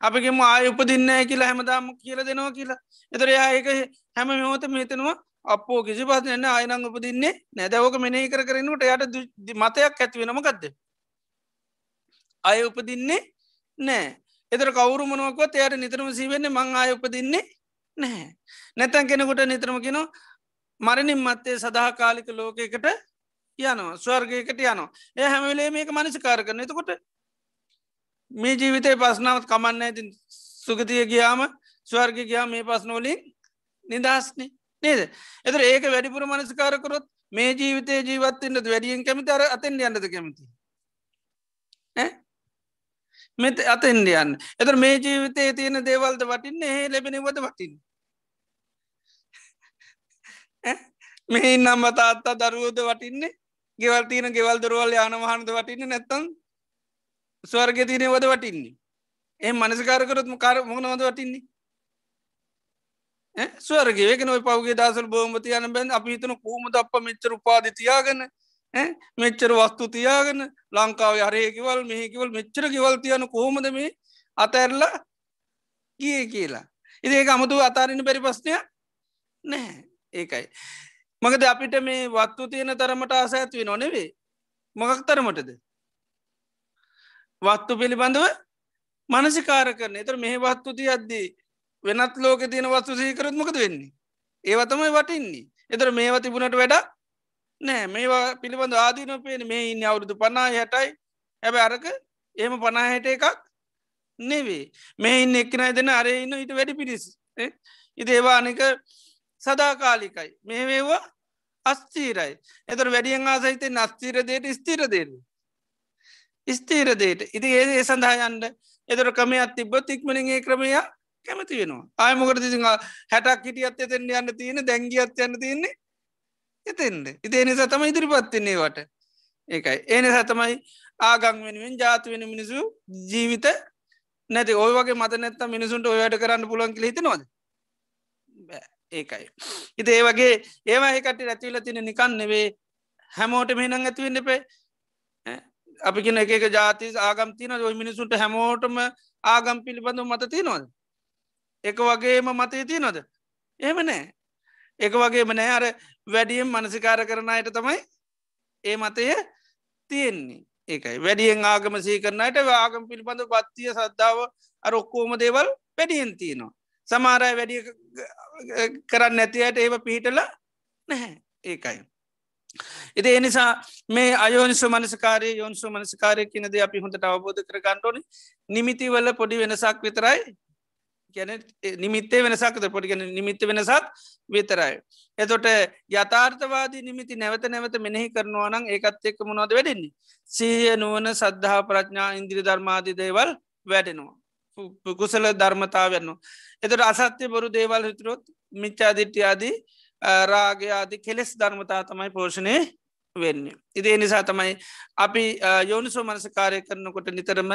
අපිගේම ආය උපදින්න කියලා හැමදාම කියල දෙනවා කියලා. එතරයා ඒක හැම මෙමෝත මෙතනවා අපෝ කිසි පස්සන්න අයනං උපදින්නේ නැදවක මෙනේ කර කරනට යට මතයක් ඇතිවෙනම ගත්ද අය උපදින්නේ නෑ එතර කවුරු මනුවකොත් එයට නිතරම සීවෙන්නේ මං ආය උපදින්නේ නැහැ. නැතැන් කෙනෙකුට නිතරම කෙන මරණින් මත්තේ සදාකාලික ලෝකයකට යනවා ස්වර්ගයකට යනවා. ඒ හැමවෙලේ මේක මනසිකාර කරන එතකොට මේ ජීවිතය පස්නාවත් කමන්න ඇති සුගතිය ගියාම ස්වර්ග ගයා මේ පස්නෝලින් නිදහස්නේ නේද? එතර ඒක වැඩිපුර මනස්කාරකොරොත් මේ ජීවිතය ජීවත්වන්නට වැඩියෙන් කැමති? අර අතෙන් යන්නද කැමති? මෙත අතෙන්ඩ යන්න. එතර මේ ජීවිතයේ තියෙන දේවල්ද වටින්න? ඒ ලැබෙනවද වටින් මේ ඉන්නම් තාත්තා දරුවෝද වටින්නේ? ගෙවල් තියන ගෙවල් දරුවල් යාන වහන්ද වටින්න නැත්තම් ස්වර්ග තියනෙ වද වටින්නේ? ඒ මනසකාරකරත්ම කාර මොනවද වටින්නේ? ස්වර්ගේ ඒක නොයි පවගේ දසල් බෝමති යන බැන් අපි හිතන කූමද අප මෙච්චර උපාධ තියාගන්න මෙච්චර වස්තු තියාගෙන ලංකාව හරයකිවල් මේකිවල් මෙච්චර කිවල් තියන කොහොමද මේ අතඇරලා ගිය කියලා? ඉති ඒක අමුතු අතාරන්න බැරි පස්්නය නැහැ. ඒකයි. මකද අපිට මේ වත්තු තියෙන තරමට ආස ඇත්වේ නොනෙවේ මොකක් තරමටද? වත්තු පිළිබඳව මනසිකාර කරන එතර මෙහ වත්තු තියද්දී වෙනත් ලෝක තියෙන වස්තු සීකරත් මොකද වෙන්නේ? ඒවතමයි වටින්නේ. එතර මේවා තිබුණට වැඩ නෑ මේවා පිළිබඳ ආදීන පේන මේ ඉන්න අවුරුදු පනා හැටයි හැබ අරක ඒම පනාහැට එකක් නෙවේ මේ ඉන්න එක්කනයි දෙන අරඉන්න හිට වැඩි පිරිස්. ඉති ඒවා අනික සදාකාලිකයි. මේ වේවා අස්තීරයි එතර වැඩියෙන් ආසහිතේ නස්තීරදයට ස්තීරදේද ස්තීරදේට ඉති ඒ ඒ සඳහායන්ට එතර ක්‍රමයක් තිබ්බොත් ඉක්මනිගේ ක්‍රමයක් කැමති වෙනවා. ආයමකට තිසි හැටක් හිටියත් එතෙන්ට යන්න තියෙන දැංගියත් යන්න තියන්නේ එතෙන්ද? ඉති එනිසා තම ඉදිරිපත්තින්නේ වට ඒකයි. ඒන සතමයි ආගං වෙනුවෙන් ජාති වෙන මිනිසු ජීවිත නැති ඔය වගේ මත නැත්ත මිනිසුන්ට ඔයට කරන්න පුලන් කළ හිතනවාද? ඒකයි. ඉති ඒ වගේ ඒවා ඒකට ඇතිවල තින නිකන් නෙවේ හැමෝට මෙහිනං ඇතිවෙන්න පේ අපිගෙන එක ජාති ආගම් තින ඔය මිනිසුන්ට හැමෝටම ආගම් පිළිබඳ මත තියනොද එක වගේම මතය තියනොද එහෙම නෑ. එක වගේම නෑ. අර වැඩියම් මනසිකාර කරනයට තමයි ඒ මතය තියෙන්නේ. ඒකයි. වැඩියෙන් ආගම සී කරනයට ආගම් පිළිබඳ පත්තිය සද්ධාව අර ඔක්කෝම දේවල් වැඩියෙන් තියනවා. සමාරය වැඩිය කරන්න නැතියට ඒව පිහිටල නැහැ. ඒකයි. ඉති එනිසා මේ අයෝනිසු මනසකාරය යොන්සු මනසකාරය කියනද අපි හොඳට අවබෝධ කර ගන්නඩෝනි නිමිතිවල පොඩි වෙනසක් විතරයි ගැන නිමිත්තේ වෙනසක්ද පොඩිගෙන නිමිත්ත වෙනසක් විතරයි. එතොට යථාර්ථවාදී නිමිති නැවත නැවත මෙනෙහි කරනවා නම් ඒකත් එක්ක මොනොද වැඩෙන්නේ. සීය නුවන සද්ධහා ප්‍රඥා ඉන්දිරි ධර්මාදී දේවල් වැඩෙනවා. කුසල ධර්මතාවන්න. එතට අසත්‍යය බොරු දේවල් හිතුරොත් මිච්චාදිට්්‍යයාදී රාගයාදී කෙලෙස් ධර්මතා තමයි පෝෂණය වෙන්න. ඉදේ නිසා තමයි අපි යෝනිසෝ මනසකාරය කරනකොට නිතරම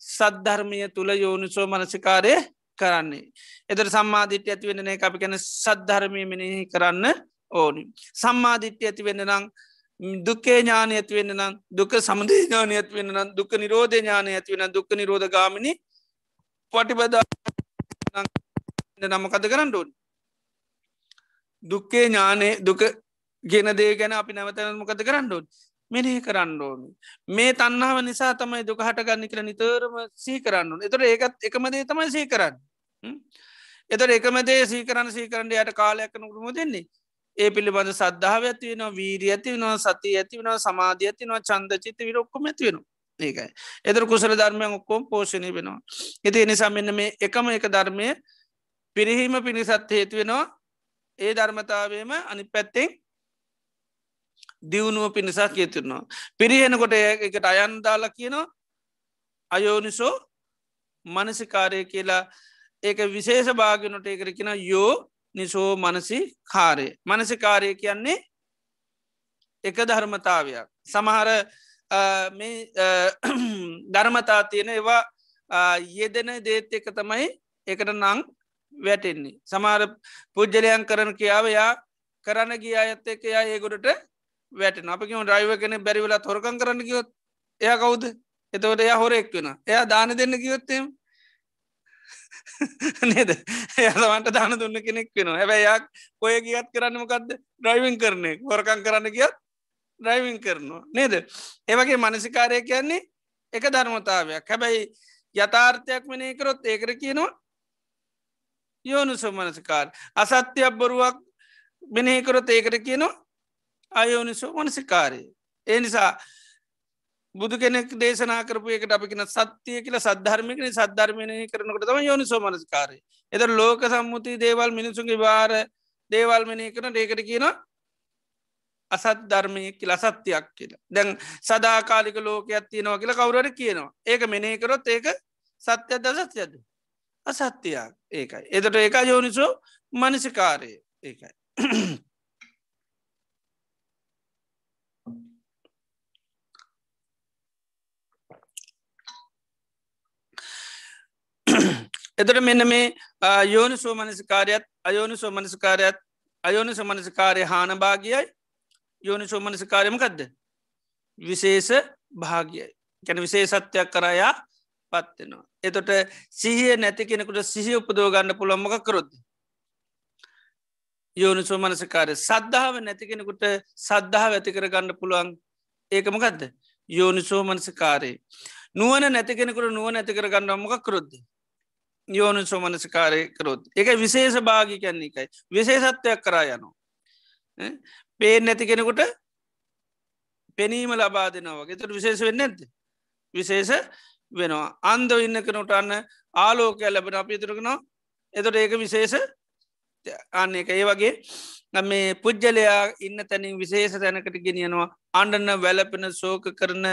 සද්ධර්මය තුළ යෝනිසෝ මනසිකාරය කරන්නේ. එතර සම්මාධිට්‍ය ඇති වෙන එක අපි ගැන සද්ධර්මය මෙනෙහි කරන්න ඕනි. සම්මාධිට්‍ය ඇති වෙන්න නම් දුක්කේ ඥානය ඇති වෙන්න නම් දුක සමදේ ඥානය ඇති වෙන්න නම් දුක නිරෝධ ඥානය ඇති වෙන දුක නිරෝධ ගාමිනි පටිබදා නමකද කරන්න ඕන් දුක්කේ ඥානය දුක ගෙන දේ ගැන අපි නැවතන මොකද කරන්න ඕන් මෙනෙහි කරන්න ඕන. මේ තන්නාව නිසා තමයි දුක හටගන්න කර නිතරම සී කරන්න එතට ඒකත් එකමදේ තමයි සී කරන්න. එතට එකමදේ සීකරන්න සීකරන්න යට කාලයක් නුකරම දෙන්නේ ඒ පිළිබඳ සද්ධාව ඇති වෙන වීරිය ඇති වෙනවා සති ඇති වෙන සමාධිය ඇතිනවා චන්ද චිත විරොක්කොම ඇති වෙන ඒකයි. එදර කුසල ධර්මය ඔක්කෝම් පෝෂණය වෙනවා. එති එනිසා මෙන්න මේ එකම එක ධර්මය පිරිහීම පිණිසත් හේතු වෙනවා. ඒ ධර්මතාවේම අනි පැත්තෙන් දියුණුව පිණිසක් කියතුරනවා. පිරිහෙනකොට එකට අයන්දාලා කියනවා අයෝනිසෝ මනසිකාරය කියලා ඒක විශේෂ භාගනොට ඒකර කියෙන යෝ නිසෝ මනසි කාරය. මනසිකාරය කියන්නේ එක ධර්මතාවයක්. සමහර ධර්මතා තියෙන ඒවා යෙදෙන දේත් එක තමයි එකට නං වැටෙන්නේ. සමහර පුද්ජලයන් කරන කියාවයා කරන්න ගිය අයත් එක යා ඒගොඩට වැට අපකිම ්‍රයිව කෙන බැරිවෙලා තොරකන් කරන්න කියොත් එය කවුද? එතවට එය හොරෙක් වෙන එයා දාන දෙන්න කිවොත්තෙම නේද? එයාමට දාන දුන්න කෙනෙක් වෙන හැබැයියක් ඔය ගියත් කරන්න මොකක්ද ඩ්‍රයිවිං කරනෙ හොරකං කරන්න කියත් ඩ්‍රයිවිං කරනවා. නේද? ඒවගේ මනසිකාරය කියන්නේ එක ධර්මතාවයක්. හැබැයි යථාර්ථයක් වනේ කරොත් ඒකර කියනවා යෝනුසු මනසිකාර අසත්‍යයක් බොරුවක් මෙනෙහිකරොත් ඒකට කියනවා අයෝනිසෝ මනසිකාරය. ඒ නිසා බුදු කෙනෙක් දේශනා කරපු එකට අපින සත්‍යය කියල සද්ධර්මිකන සද්ධර්මණය කරනකට තම යොනි සෝමනස්කාරය එත ලෝක සම්මුති දේවල් මිනිසුන්ගේ වාර දේවල් මනය කරන ඒකට කියන අසත් ධර්මය කියල සත්‍යයක් කියලා. දැන් සදාකාලික ලෝකයක් තියෙනවා කියලා කවුරට කියනවා. ඒක මෙනේ කරොත් ඒක සත්‍යද සත්‍යද අසත්‍යයක්. ඒකයි. එතට ඒක යෝනිසෝ මනසිකාරය. ඒකයි. එතට මෙන්න මේ යෝනි සෝමනසිකාරයත් අයෝනි සෝමනසිකාරයත් අයෝනි සමනසිකාරය හාන භාගියයි. යෝනි සෝමනසිකාරයමකක්ද විශේෂ භාගියයි. ගැන විශේෂත්වයක් කරයා පත්වෙනවා. එතොට සිහිය නැති කෙනෙකුට සිහි උපදෝ ගන්න පුළොම්මක කරොද්ද. යෝනි සෝමනසිකාරය සද්ධාව නැති කෙනෙකුට සද්ධාව ඇති කර ගන්න පුළුවන් ඒකමකක්ද යෝනි සෝමනසිකාරයේ නුවන නැති කෙනෙකුට නුව නැති කර ගන්න මොක කරොද්ද යෝනු සෝමනසිකාරය කරොත්. එක විශේෂ භාගි කැන්නේ එකයි විශේෂත්වයක් කරා යනවා. පේෙන් නැති කෙනෙකුට පෙනීම ලබා දෙනවාගේ තුට විශේෂ වෙන්න ඇද විශේෂ වෙනවා. අන්ද ඉන්න කෙනට අන්න ආලෝකය ලැබෙන අපි තුරකනවා එතොට ඒක විශේෂ අන්න එක ඒ වගේ මේ පුද්ජලයා ඉන්න තැනින් විශේෂ තැනකට ගෙනියනවා. අන්ඩන්න වැලපෙන සෝක කරන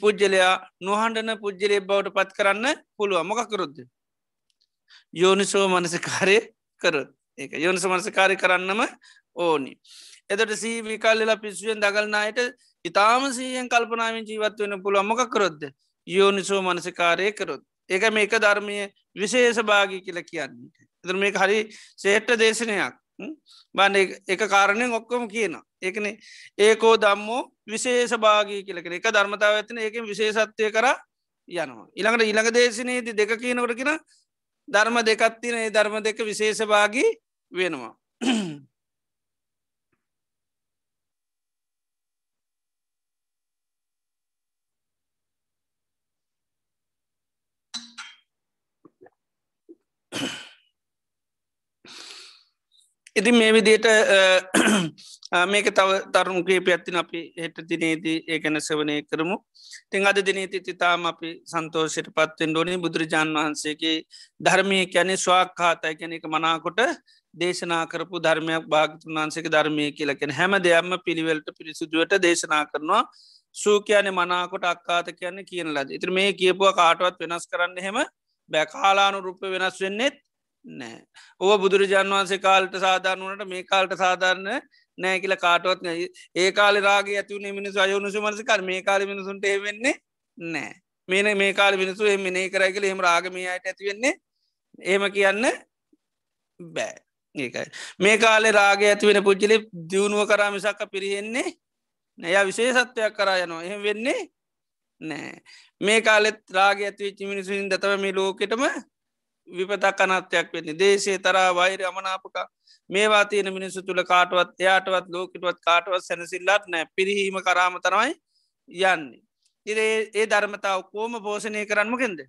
පුද්ජලයා නොහන්ඩන පුද්ජලය බවට පත් කරන්න පුළුව මොකකරුද්ද යෝනිසෝ මනසකාරය කරත්. ඒ යෝනිස මනසකාරය කරන්නම ඕනි. එතට සී විකාල්ලලා පිස්සුවෙන් දගල්නායට ඉතාම සීයෙන් කල්පනාවෙන් ජීවත් වෙන පුළුව මොකකරොද්ද යෝනිසෝ මනසකාරය කරොත්. ඒක මේක ධර්මය විශේෂ භාගි කියල කියන්නේ. එතර මේ හරි සේට්ට දේශනයක්. බන්න එක කාරණයෙන් ඔක්කොම කියන ඒකන ඒකෝ දම්මෝ විශේෂ භාගී කියලකෙන එක ධර්මතාව ඇතින ඒක විශේෂත්වය කර යනවා. ඉළඟට ඉළඟ දේශනයේති දෙක කියනකට කියෙන ධර්ම දෙකත්තින ඒ ධර්ම දෙක විශේෂ භාගී වෙනවා. ඉතින් මේ විදියට මේක තව තරුණුගේ පැත්තින අපි හෙට දිනේදී ඒගැන සවනය කරමු. තිං අද දිනීති තිතාම අපි සන්තෝෂයට පත්වෙන් ඩෝනි බුදුරජාණන් වහන්සේගේ ධර්මය කැනෙ ස්වාක්හාතයි කැනෙ එක මනාකොට දේශනා කරපු ධර්මයක් භාගතුන් වන්සේක ධර්මය කියලකෙන හැම දෙයක්ම පිළිවෙල්ට පිරිසිදුවට දේශනා කරනවා. සූකයන මනාකොට අක්කාත කියන්න කියන ලද. ඉතිර මේ කියපුව කාටවත් වෙනස් කරන්න හෙම බැකාලානු රුප වෙනස් වෙන්නෙත් නෑ. ඕ බුදුරජාන් වන්සේ කාල්ට සාධාරනුවනට මේ කාල්ට සාධාරණ නෑ කියල කාටවත් ඒ කාල රාගේ ඇතිවුණ මිනිසු අයුණුසු මනසකර මේ කාල මිනිසුන්ට වෙන්නේ නෑ. මේන මේ කාල මිනිසු එම මේ කරයිකල එම රාගමයට ඇතිවෙන්නේ ඒම කියන්න බෑ. ඒකයි. මේ කාලෙ රාග ඇතිවෙන පුද්ජලි දියුණුව කරාමිසක්ක පිරිහෙන්නේ නය විශේෂත්වයක් කරා යනවා. එහෙම වෙන්නේ නෑ. මේ කාලෙත් රාග ඇතිවිච්චි මිනිසුන් දතව මේ ලෝකෙටම විපතක් අනත්වයක් වෙන්නේ දේශේ තරා වෛර අමනාපක මේවා තියෙන මිනිස්සු තුළ කාටවත් එයාටවත් ලෝකටවත් කාටවත් සැනසිල්ලත් නෑ පිරිහීම කරාම තරමයි යන්නේ. ඉරේ ඒ ධර්මතාව කෝම පෝෂණය කරන්නමකෙන්ද.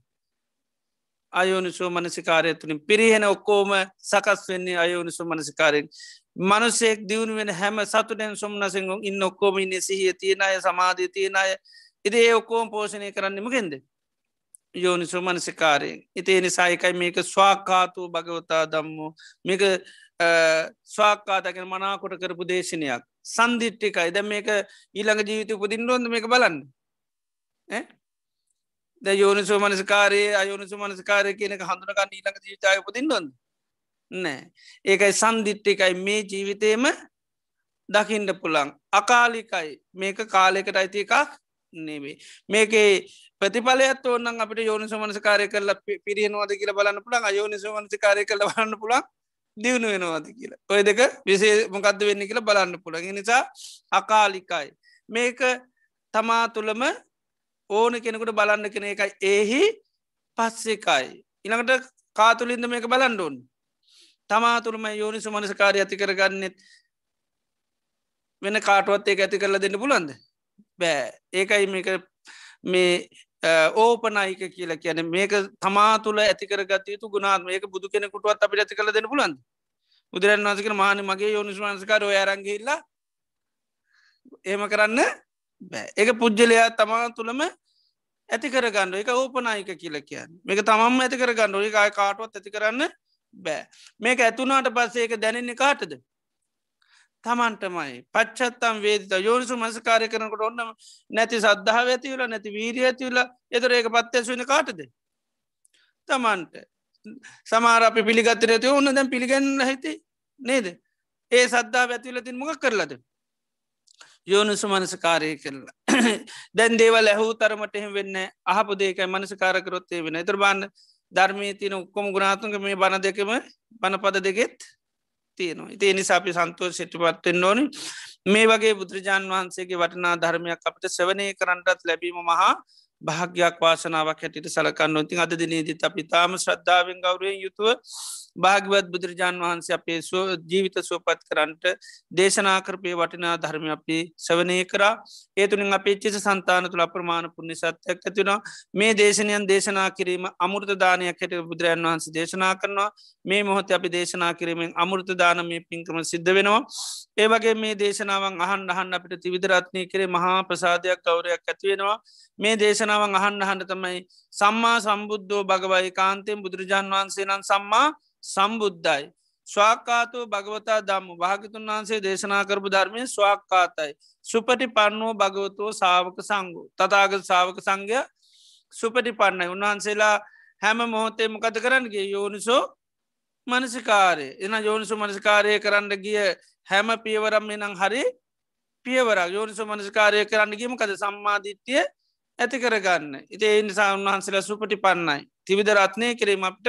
අයෝනිසෝ මනසිකාරය තුළින් පිරිහෙන ඔක්කෝම සකස් වෙන්නේ අයෝනිසු මනසිකාරයෙන්. මනුසෙක් දියුණු වෙන හැම සතුටෙන් සුම්නසිංහම් ඉන්න ඔක්කෝම ඉන්න සිහිය තියෙනය සමාධී තියෙනය ඉදේ ඒ ඔක්කෝම පෝෂණය කරන්නමකෙන්ද. යෝනිසු මනසිකාරයෙන් ඉතිේ නිසායකයි මේක ස්වාකාතු භගවතා දම්මු මේක ස්වාකාතගෙන මනාකොට කරපු දේශනයක්. සන්දිිට්ටිකයි ද මේක ඊළඟ ජීවිත උපදින්ඩොන්ද මේක බලන්න? ද යෝනිසු මනස්කාරයේ අයෝනිසු මනස්කාරය කියනක හඳුනකන්න ඊළඟ ජීවිතාය උපදින්ඩොන්ද නෑ. ඒකයි සන්දිිට්ටිකයි මේ ජීවිතේම දකිින්ඩ පුළන් අකාලිකයි. මේක කාලෙකට අයිති එකක් නෙවේ මේකේ ප්‍රතිඵලයත් ඕන්න අපට යෝනි සමනසකාරය කල පිරියනවාද කියල බලන්න පුළන් අයෝනි සමනසකාරය කල බලන්න පුළන් දියුණු වෙනවාද කියලා. ඔය දෙක විසේ මොකක්ද වෙන්න කියලා බලන්න පුළග නිසා අකාලිකයි. මේක තමා තුළම ඕන කෙනෙකුට බලන්න කෙන එකයි. ඒහි පස්සෙකයි. ඉළඟට කාතුලින්ද මේක බලන්ඩුන් තමා තුළම යෝනි සමනසකාරය ඇති කරගන්නෙත් වෙන කාටුවත් ඒ ඇති කරලා දෙන්න පුලන්ද බෑ. ඒකයි මේක මේ ඕපනයික කියලා කියන මේක තමා තුළ ඇතිකර ගතයුතු ගුණාත් මේක බුදු කෙනෙකුටුවත් අපිට ඇති කළ දෙන පුලන්ද බුදුරන් වන්සක මාන මගේ යෝනිස් වන්සකාර ඔය අරංගහිල්ලා ඒම කරන්න බෑ. එක පුද්ජලයා තමා තුළම ඇති කරගන්න. එක ඕපනායික කියල කියන්න. මේක තමම් ඇති කරගන්න ඔය කාය කාටුවත් ඇති කරන්න බෑ. මේක ඇතුනාට පස්සේ එක දැනෙන්නේ කාටද? තමන්ටමයි. පච්චත්තම් වේදිත යෝනිසු මසකාරය කරනකට ඔන්නම නැති සද්ධාව ඇතිවල නැති වීරිය ඇතිවල එතර ඒක පත්්‍යසුවන කාටද? තමන්ට. සමාර අපි පිළිගත්තර ඇති ඔන්න දැන් පිළිගන්න හිති නේද? ඒ සද්ධා ඇතිවලතින් මොක කරලද? යෝනිසු මනසකාරය කරලා. දැන් දේවල් ඇහූ තරමට එහෙම වෙන්න අහපු දේකයි මනසකාරකරොත්තේ වෙන එතර බන්න ධර්මී තියන උක්කොම ගුණාතුන්ගේ මේ බණ දෙකම බණපද දෙගෙත් තියෙනවා. ඉති නිසාපි සන්තුව සිටිපත්වෙන් ඕනි. මේ වගේ බුදුරජාන් වහන්සේගේ වටනා ධර්මයක් අපට සවනය කරන්නටත් ලැබීම මහා භාග්‍යයක් වාසනාවක් හැටිට සලකන්න. ඉතින් අද දිනේදිත් අපි තාම ශ්‍රද්ධාවෙන් ගෞරයෙන් යුතුව භාගවත් බුදුරජාන් වහන්සේ අපේ ජීවිත සුවපත් කරන්නට දේශනා කරපය වටිනා ධර්ම අපි සවනය කරා. ඒතුනින් අපේ චිස සන්තාන තුළ අප්‍රමාණ පුුණි සත්‍යයක් ඇතිවුණ මේ දේශනයන් දේශනා කිරීම අමුෘත දානයක් හැට බුදුරජන් වහන්සේ දේශනා කරනවා. මේ මොහොත අපි දේශනා කිරීමෙන් අමුෘත දානමය පින්කම සිද්ධ වෙනවා. ඒවගේ මේ දේශනාවන් අහන් අහන්න අපිට තිවිදරත්නය කරේ මහා ප්‍රසාධයක් කවරයක් ඇතිවෙනවා මේ දේශනාවන් අහන්න අහන්ඩ තමයි සම්මා සම්බුද්ධෝ භගවයි කාන්තයෙන් බුදුරජාන් වහන්සේ නම් සම්මා සම්බුද්ධයි. ස්වාකාතව භගවතා දම්ම භාගතුන් වහන්සේ දේශනා කරපු ධර්මය ස්වාක්කාතයි. සුපටි පන්නුව භගවතුව සාවක සංගු. තතාග සාවක සංඝය සුපටි පන්නයි උන්වහන්සේලා හැම මොහොතේ මොකද කරන්නගේ යෝනිසෝ මනසිකාරය එන යෝනිසු මනසිකාරය කරන්න ගිය හැම පියවරම් එනම් හරි පියවර යෝනිසු මනසිකාරය කරන්න ගීම කද සම්මාධිත්‍යය ඇති කරගන්න. ඉති ඒ නිසා උන්වහන්සේලා සුපටි පන්නයි තිවිද රත්නය කිරීම අපට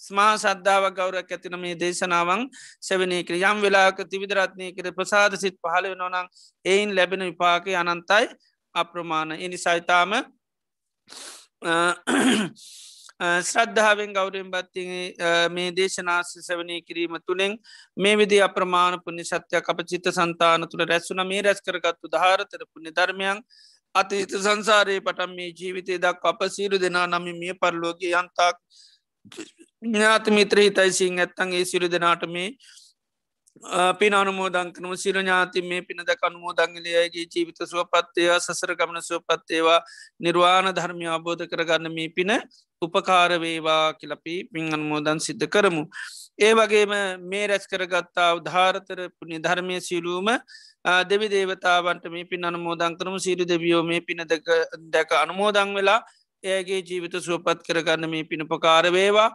ස්මා සද්ධාව ගෞරක් ඇතින මේ දේශනාවන් සැවනය කර. යම් වෙලාක තිවිදරත්නය කර ප්‍රසාද සිත් පහල වෙනොනං එයින් ලැබෙන විපාක අනන්තයි අප්‍රමාණ. එනි සයිතාම ශ්‍රද්ධාවෙන් ගෞරයෙන් බත්ති මේ දේශනාස සැවනය කිරීම තුළින් මේ විදි අප්‍රමාණ පුුණි සත්‍යයක් අප චිත සන්තාන තුළ රැස්සුන මේ රැස් කරගත්තු ධාරතර පුුණි ධර්මයන් අතීත සංසාරයේ පටම් මේ ජීවිතය දක් අප සීරු දෙනා නම මිය පරලෝගේ යන්තාක් ඥාත මිත්‍ර හිතයිසිං ඇත්තන් ඒ සිරු දෙනාට මේ පින අනුමෝදංකනම සිර ඥාති මේ පිනද කනුමෝදංගලයගේ ජීවිත සුවපත්තේවා සසර ගමන සුවපත්තේවා නිර්වාණ ධර්මය අබෝධ කරගන්න මේ පින උපකාරවේවා කිලපි පින් අනුමෝදන් සිද්ධ කරමු. ඒ වගේම මේ රැස් කරගත්තා උධාරතර පුුණි ධර්මය සිලූම දෙවි දේවතාවන්ට මේ පින් අනුමෝදං කරම. සිරු දෙවියෝ මේ පින දැක අනුමෝදං වෙලා ඒගේ ජීවිත සුවපත් කරගන්න මේ පිණපකාරවේවා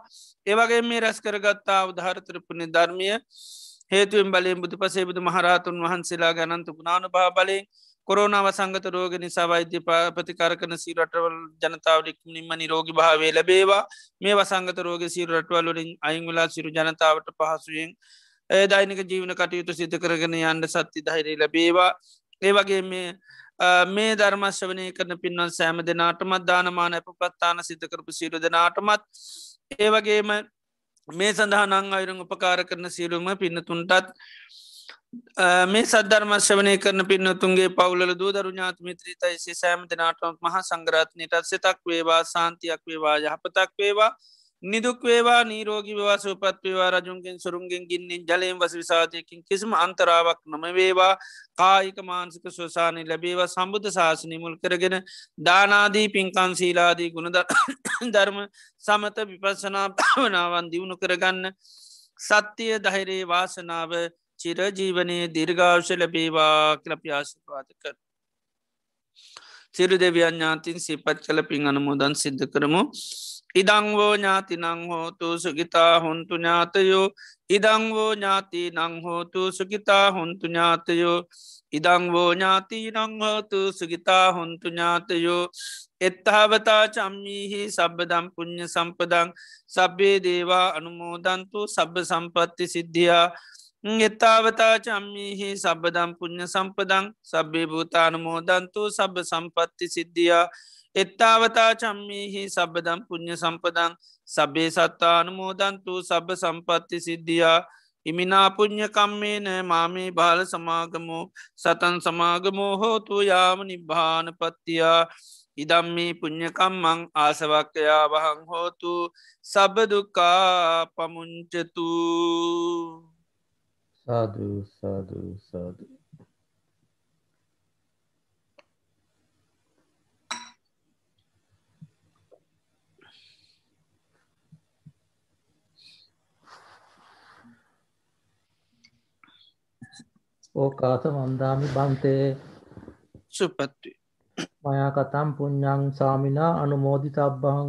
ඒවගේ මේ රැස් කරගත්තා උදහරතරපුුණි ධර්මය හේතුවෙන් බලයෙන් බුදු පසේ බුදු මහරහතුන් වහන්සේලා ගනන්ත ගුණානු භා බලයෙන් කොරෝනාව සංගත රෝග නිසා වෛද්‍ය ප්‍රතිකාරකන සීරටවල් ජනතාවලික් නිම්ම නිරෝගි භාවේ ලැබේවා. මේ වසංගත රෝග සීර රටවල්ලින් අයිංවෙලා සිරු ජනතාවට පහසුවෙන් දෛනික ජීවන කටයුතු සිත කරගෙන යන්ඩ සත්ති ධෛරී ලැබේවා. ඒ වගේ මේ මේ ධර්මශ්වනය කරන පින්වන් සෑම දෙනාටමත් දානමාන ඇප පත්තාන සිත කරපු සිරු දෙනාටමත් ඒවගේම මේ සඳහා නං අයුරුම් උපකාර කරන සිරුම පින්නතුන්ටත් මේ සද්ධර්මශ්වනය කරන පින්නතුන්ගේ පවුල දූදරු ඥාත මිත්‍රීතයිසේ සෑම දෙනාටමත් මහ සංග්‍රාත්නයටත් සිතක් වේවා සාන්තියක් වේවා යහපතක් වේවා. නිදුක් වේවා නීරෝගි වා සූපත් වේවා රජුන්ගෙන් සුරුන්ගෙන් ගින්නින් ජලයෙන් වස විසාධයකින් කිසිම අන්තරාවක් නොම වේවා කායික මාන්සික සෝසානය ලැබේවා සම්බුද්ධ ශාසනය මුල් කරගෙන දානාදී පින්කන් සීලාදී ගුණද ධර්ම සමත විපසනා භාවනාවන් දියුණු කරගන්න සත්‍යය දහිරේ වාසනාව චිරජීවනයේ දිර්ගාවශ ලැබේවා කලප්‍යාශපාත කර. සිරු දෙවියන් ඥාතින් සිපත් කල පින් අනමුදන් සිද්ධ කරමු. ඉදංවෝ ඥාති නංහෝතු සුගිතා හොන්තු ඥාතයෝ. ඉදංවෝ ඥාති නංහෝතු සුගිතා හොන්තු ඥාතයෝ. ඉදංවෝ ඥාති නංහෝතු සුගිතා හොන්තු ඥාතයෝ. එත්තාවතා චම්මීහි සබ්බදම් පුුණ්්‍ය සම්පදං. සබ්බේ දේවා අනුමෝදන්තු සබ්බ සම්පත්ති සිද්ධියා. එත්තාවතා චම්මීහි සබ්බදම් පුුණ්්‍ය සම්පදං. සබ්බේ භූතානුමෝදන්තු සබ්බ සම්පත්ති සිද්ධියා. එත්තාවතා චම්මීහි සබදම් පුුණ්්‍ය සම්පදං සබේ සත්තානුමෝදන්තු සබ සම්පත්ති සිද්ධියා. ඉමිනාපුං්ඥ කම්මේන මාමේ බාල සමාගමෝ සතන් සමාගමෝ හෝතු යාම නිබ්භාන පත්තියා. ඉදම්මී පුං්ඥකම්මං ආසවක්කයා වහං හෝතු සබදුකා පමුංචතු සාධ සාධ සාධ ඕකාස වන්දාමි බන්තේ. සුපත්වේ මයා කතම් පුඤ්ඥං සාමිනා අනුමෝදි තබ්බහං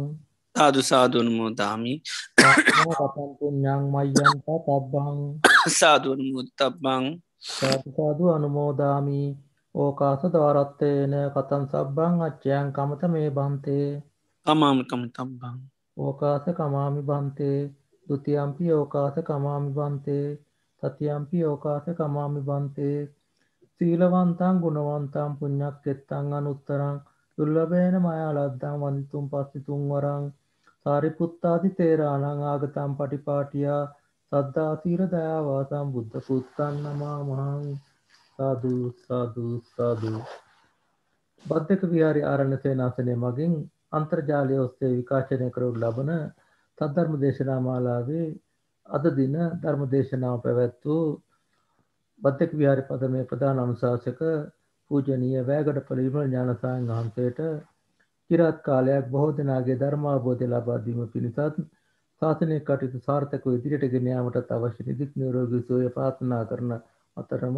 සාදු සාධනුමෝදාමි කතම් පුඤ්ඥං මය්‍යන්ත තබ්බහං. සාධුවනමුත් තබ්බං සාධසාදු අනුමෝදාමී. ඕකාස දවරත්තයන කතන් සබ්බං අච්චයන් කමත මේ බන්තේ. අමාමිකම තබ්බං ඕකාස කමාමි බන්තේ. දුතියම්පි ඕකාස කමාමි බන්තේ තතියම්පි ඕකාස කමාමි බන්තේ සීලවන්තන් ගුණවන්තම් පුුණ්ඥක් එත්තං අනුත්තරං දුල්ලබේන මයාලද්දං වන්තුම් පස්සිතුන් වරං සාරිපුත්තාදි තේරාණං ආගතම් පටිපාටියා සද්ධාතීර දයාවාසම් බුද්ධ පුත්තන් නමා මහන් සාධූ සාධූ සාධූ බද්ධක විහාරි ආරණ සේනාසනය මගින් අන්තර්ජාලය ඔස්සේ විකාශනය කරුඩ ලබන සද්ධර්ම දේශනා මාලාවේ අද දින ධර්ම දේශනාව පැවැත් වූ බද්ධක විහාරි පදමය ප්‍රධාන අනුශාසක පූජනීය වෑගඩ පලිවිමල් ඥානසායන් වහන්සේට චිරත් කාලයක් බොහෝ දෙනාගේ ධර්මාබෝධය ලබාදීම පිණිසත් ශාසනය කටයුතු සාර්ථකව ඉදිරියට ගෙනයාමටත් අවශ්‍ය නිදික් නිරෝගී සෝය ප්‍රාර්ථනා කරන අතරම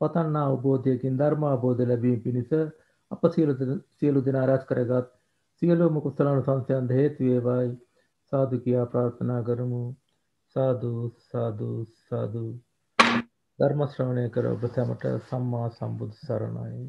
පතන්නා අවබෝධයකින් ධර්මාබෝධ ලැබීම පිණිස අප සියලු දෙනා රැස් කරගත් සියලුම කුසලානු සංසයන්ද හේතුවේවායි සාදු කියා ප්‍රාර්ථනා කරමු. සාධූ සාධූ සාධූ ධර්මශ්‍රවණය කර ඔබ සැමට සම්මා සම්බුදු සරණයි.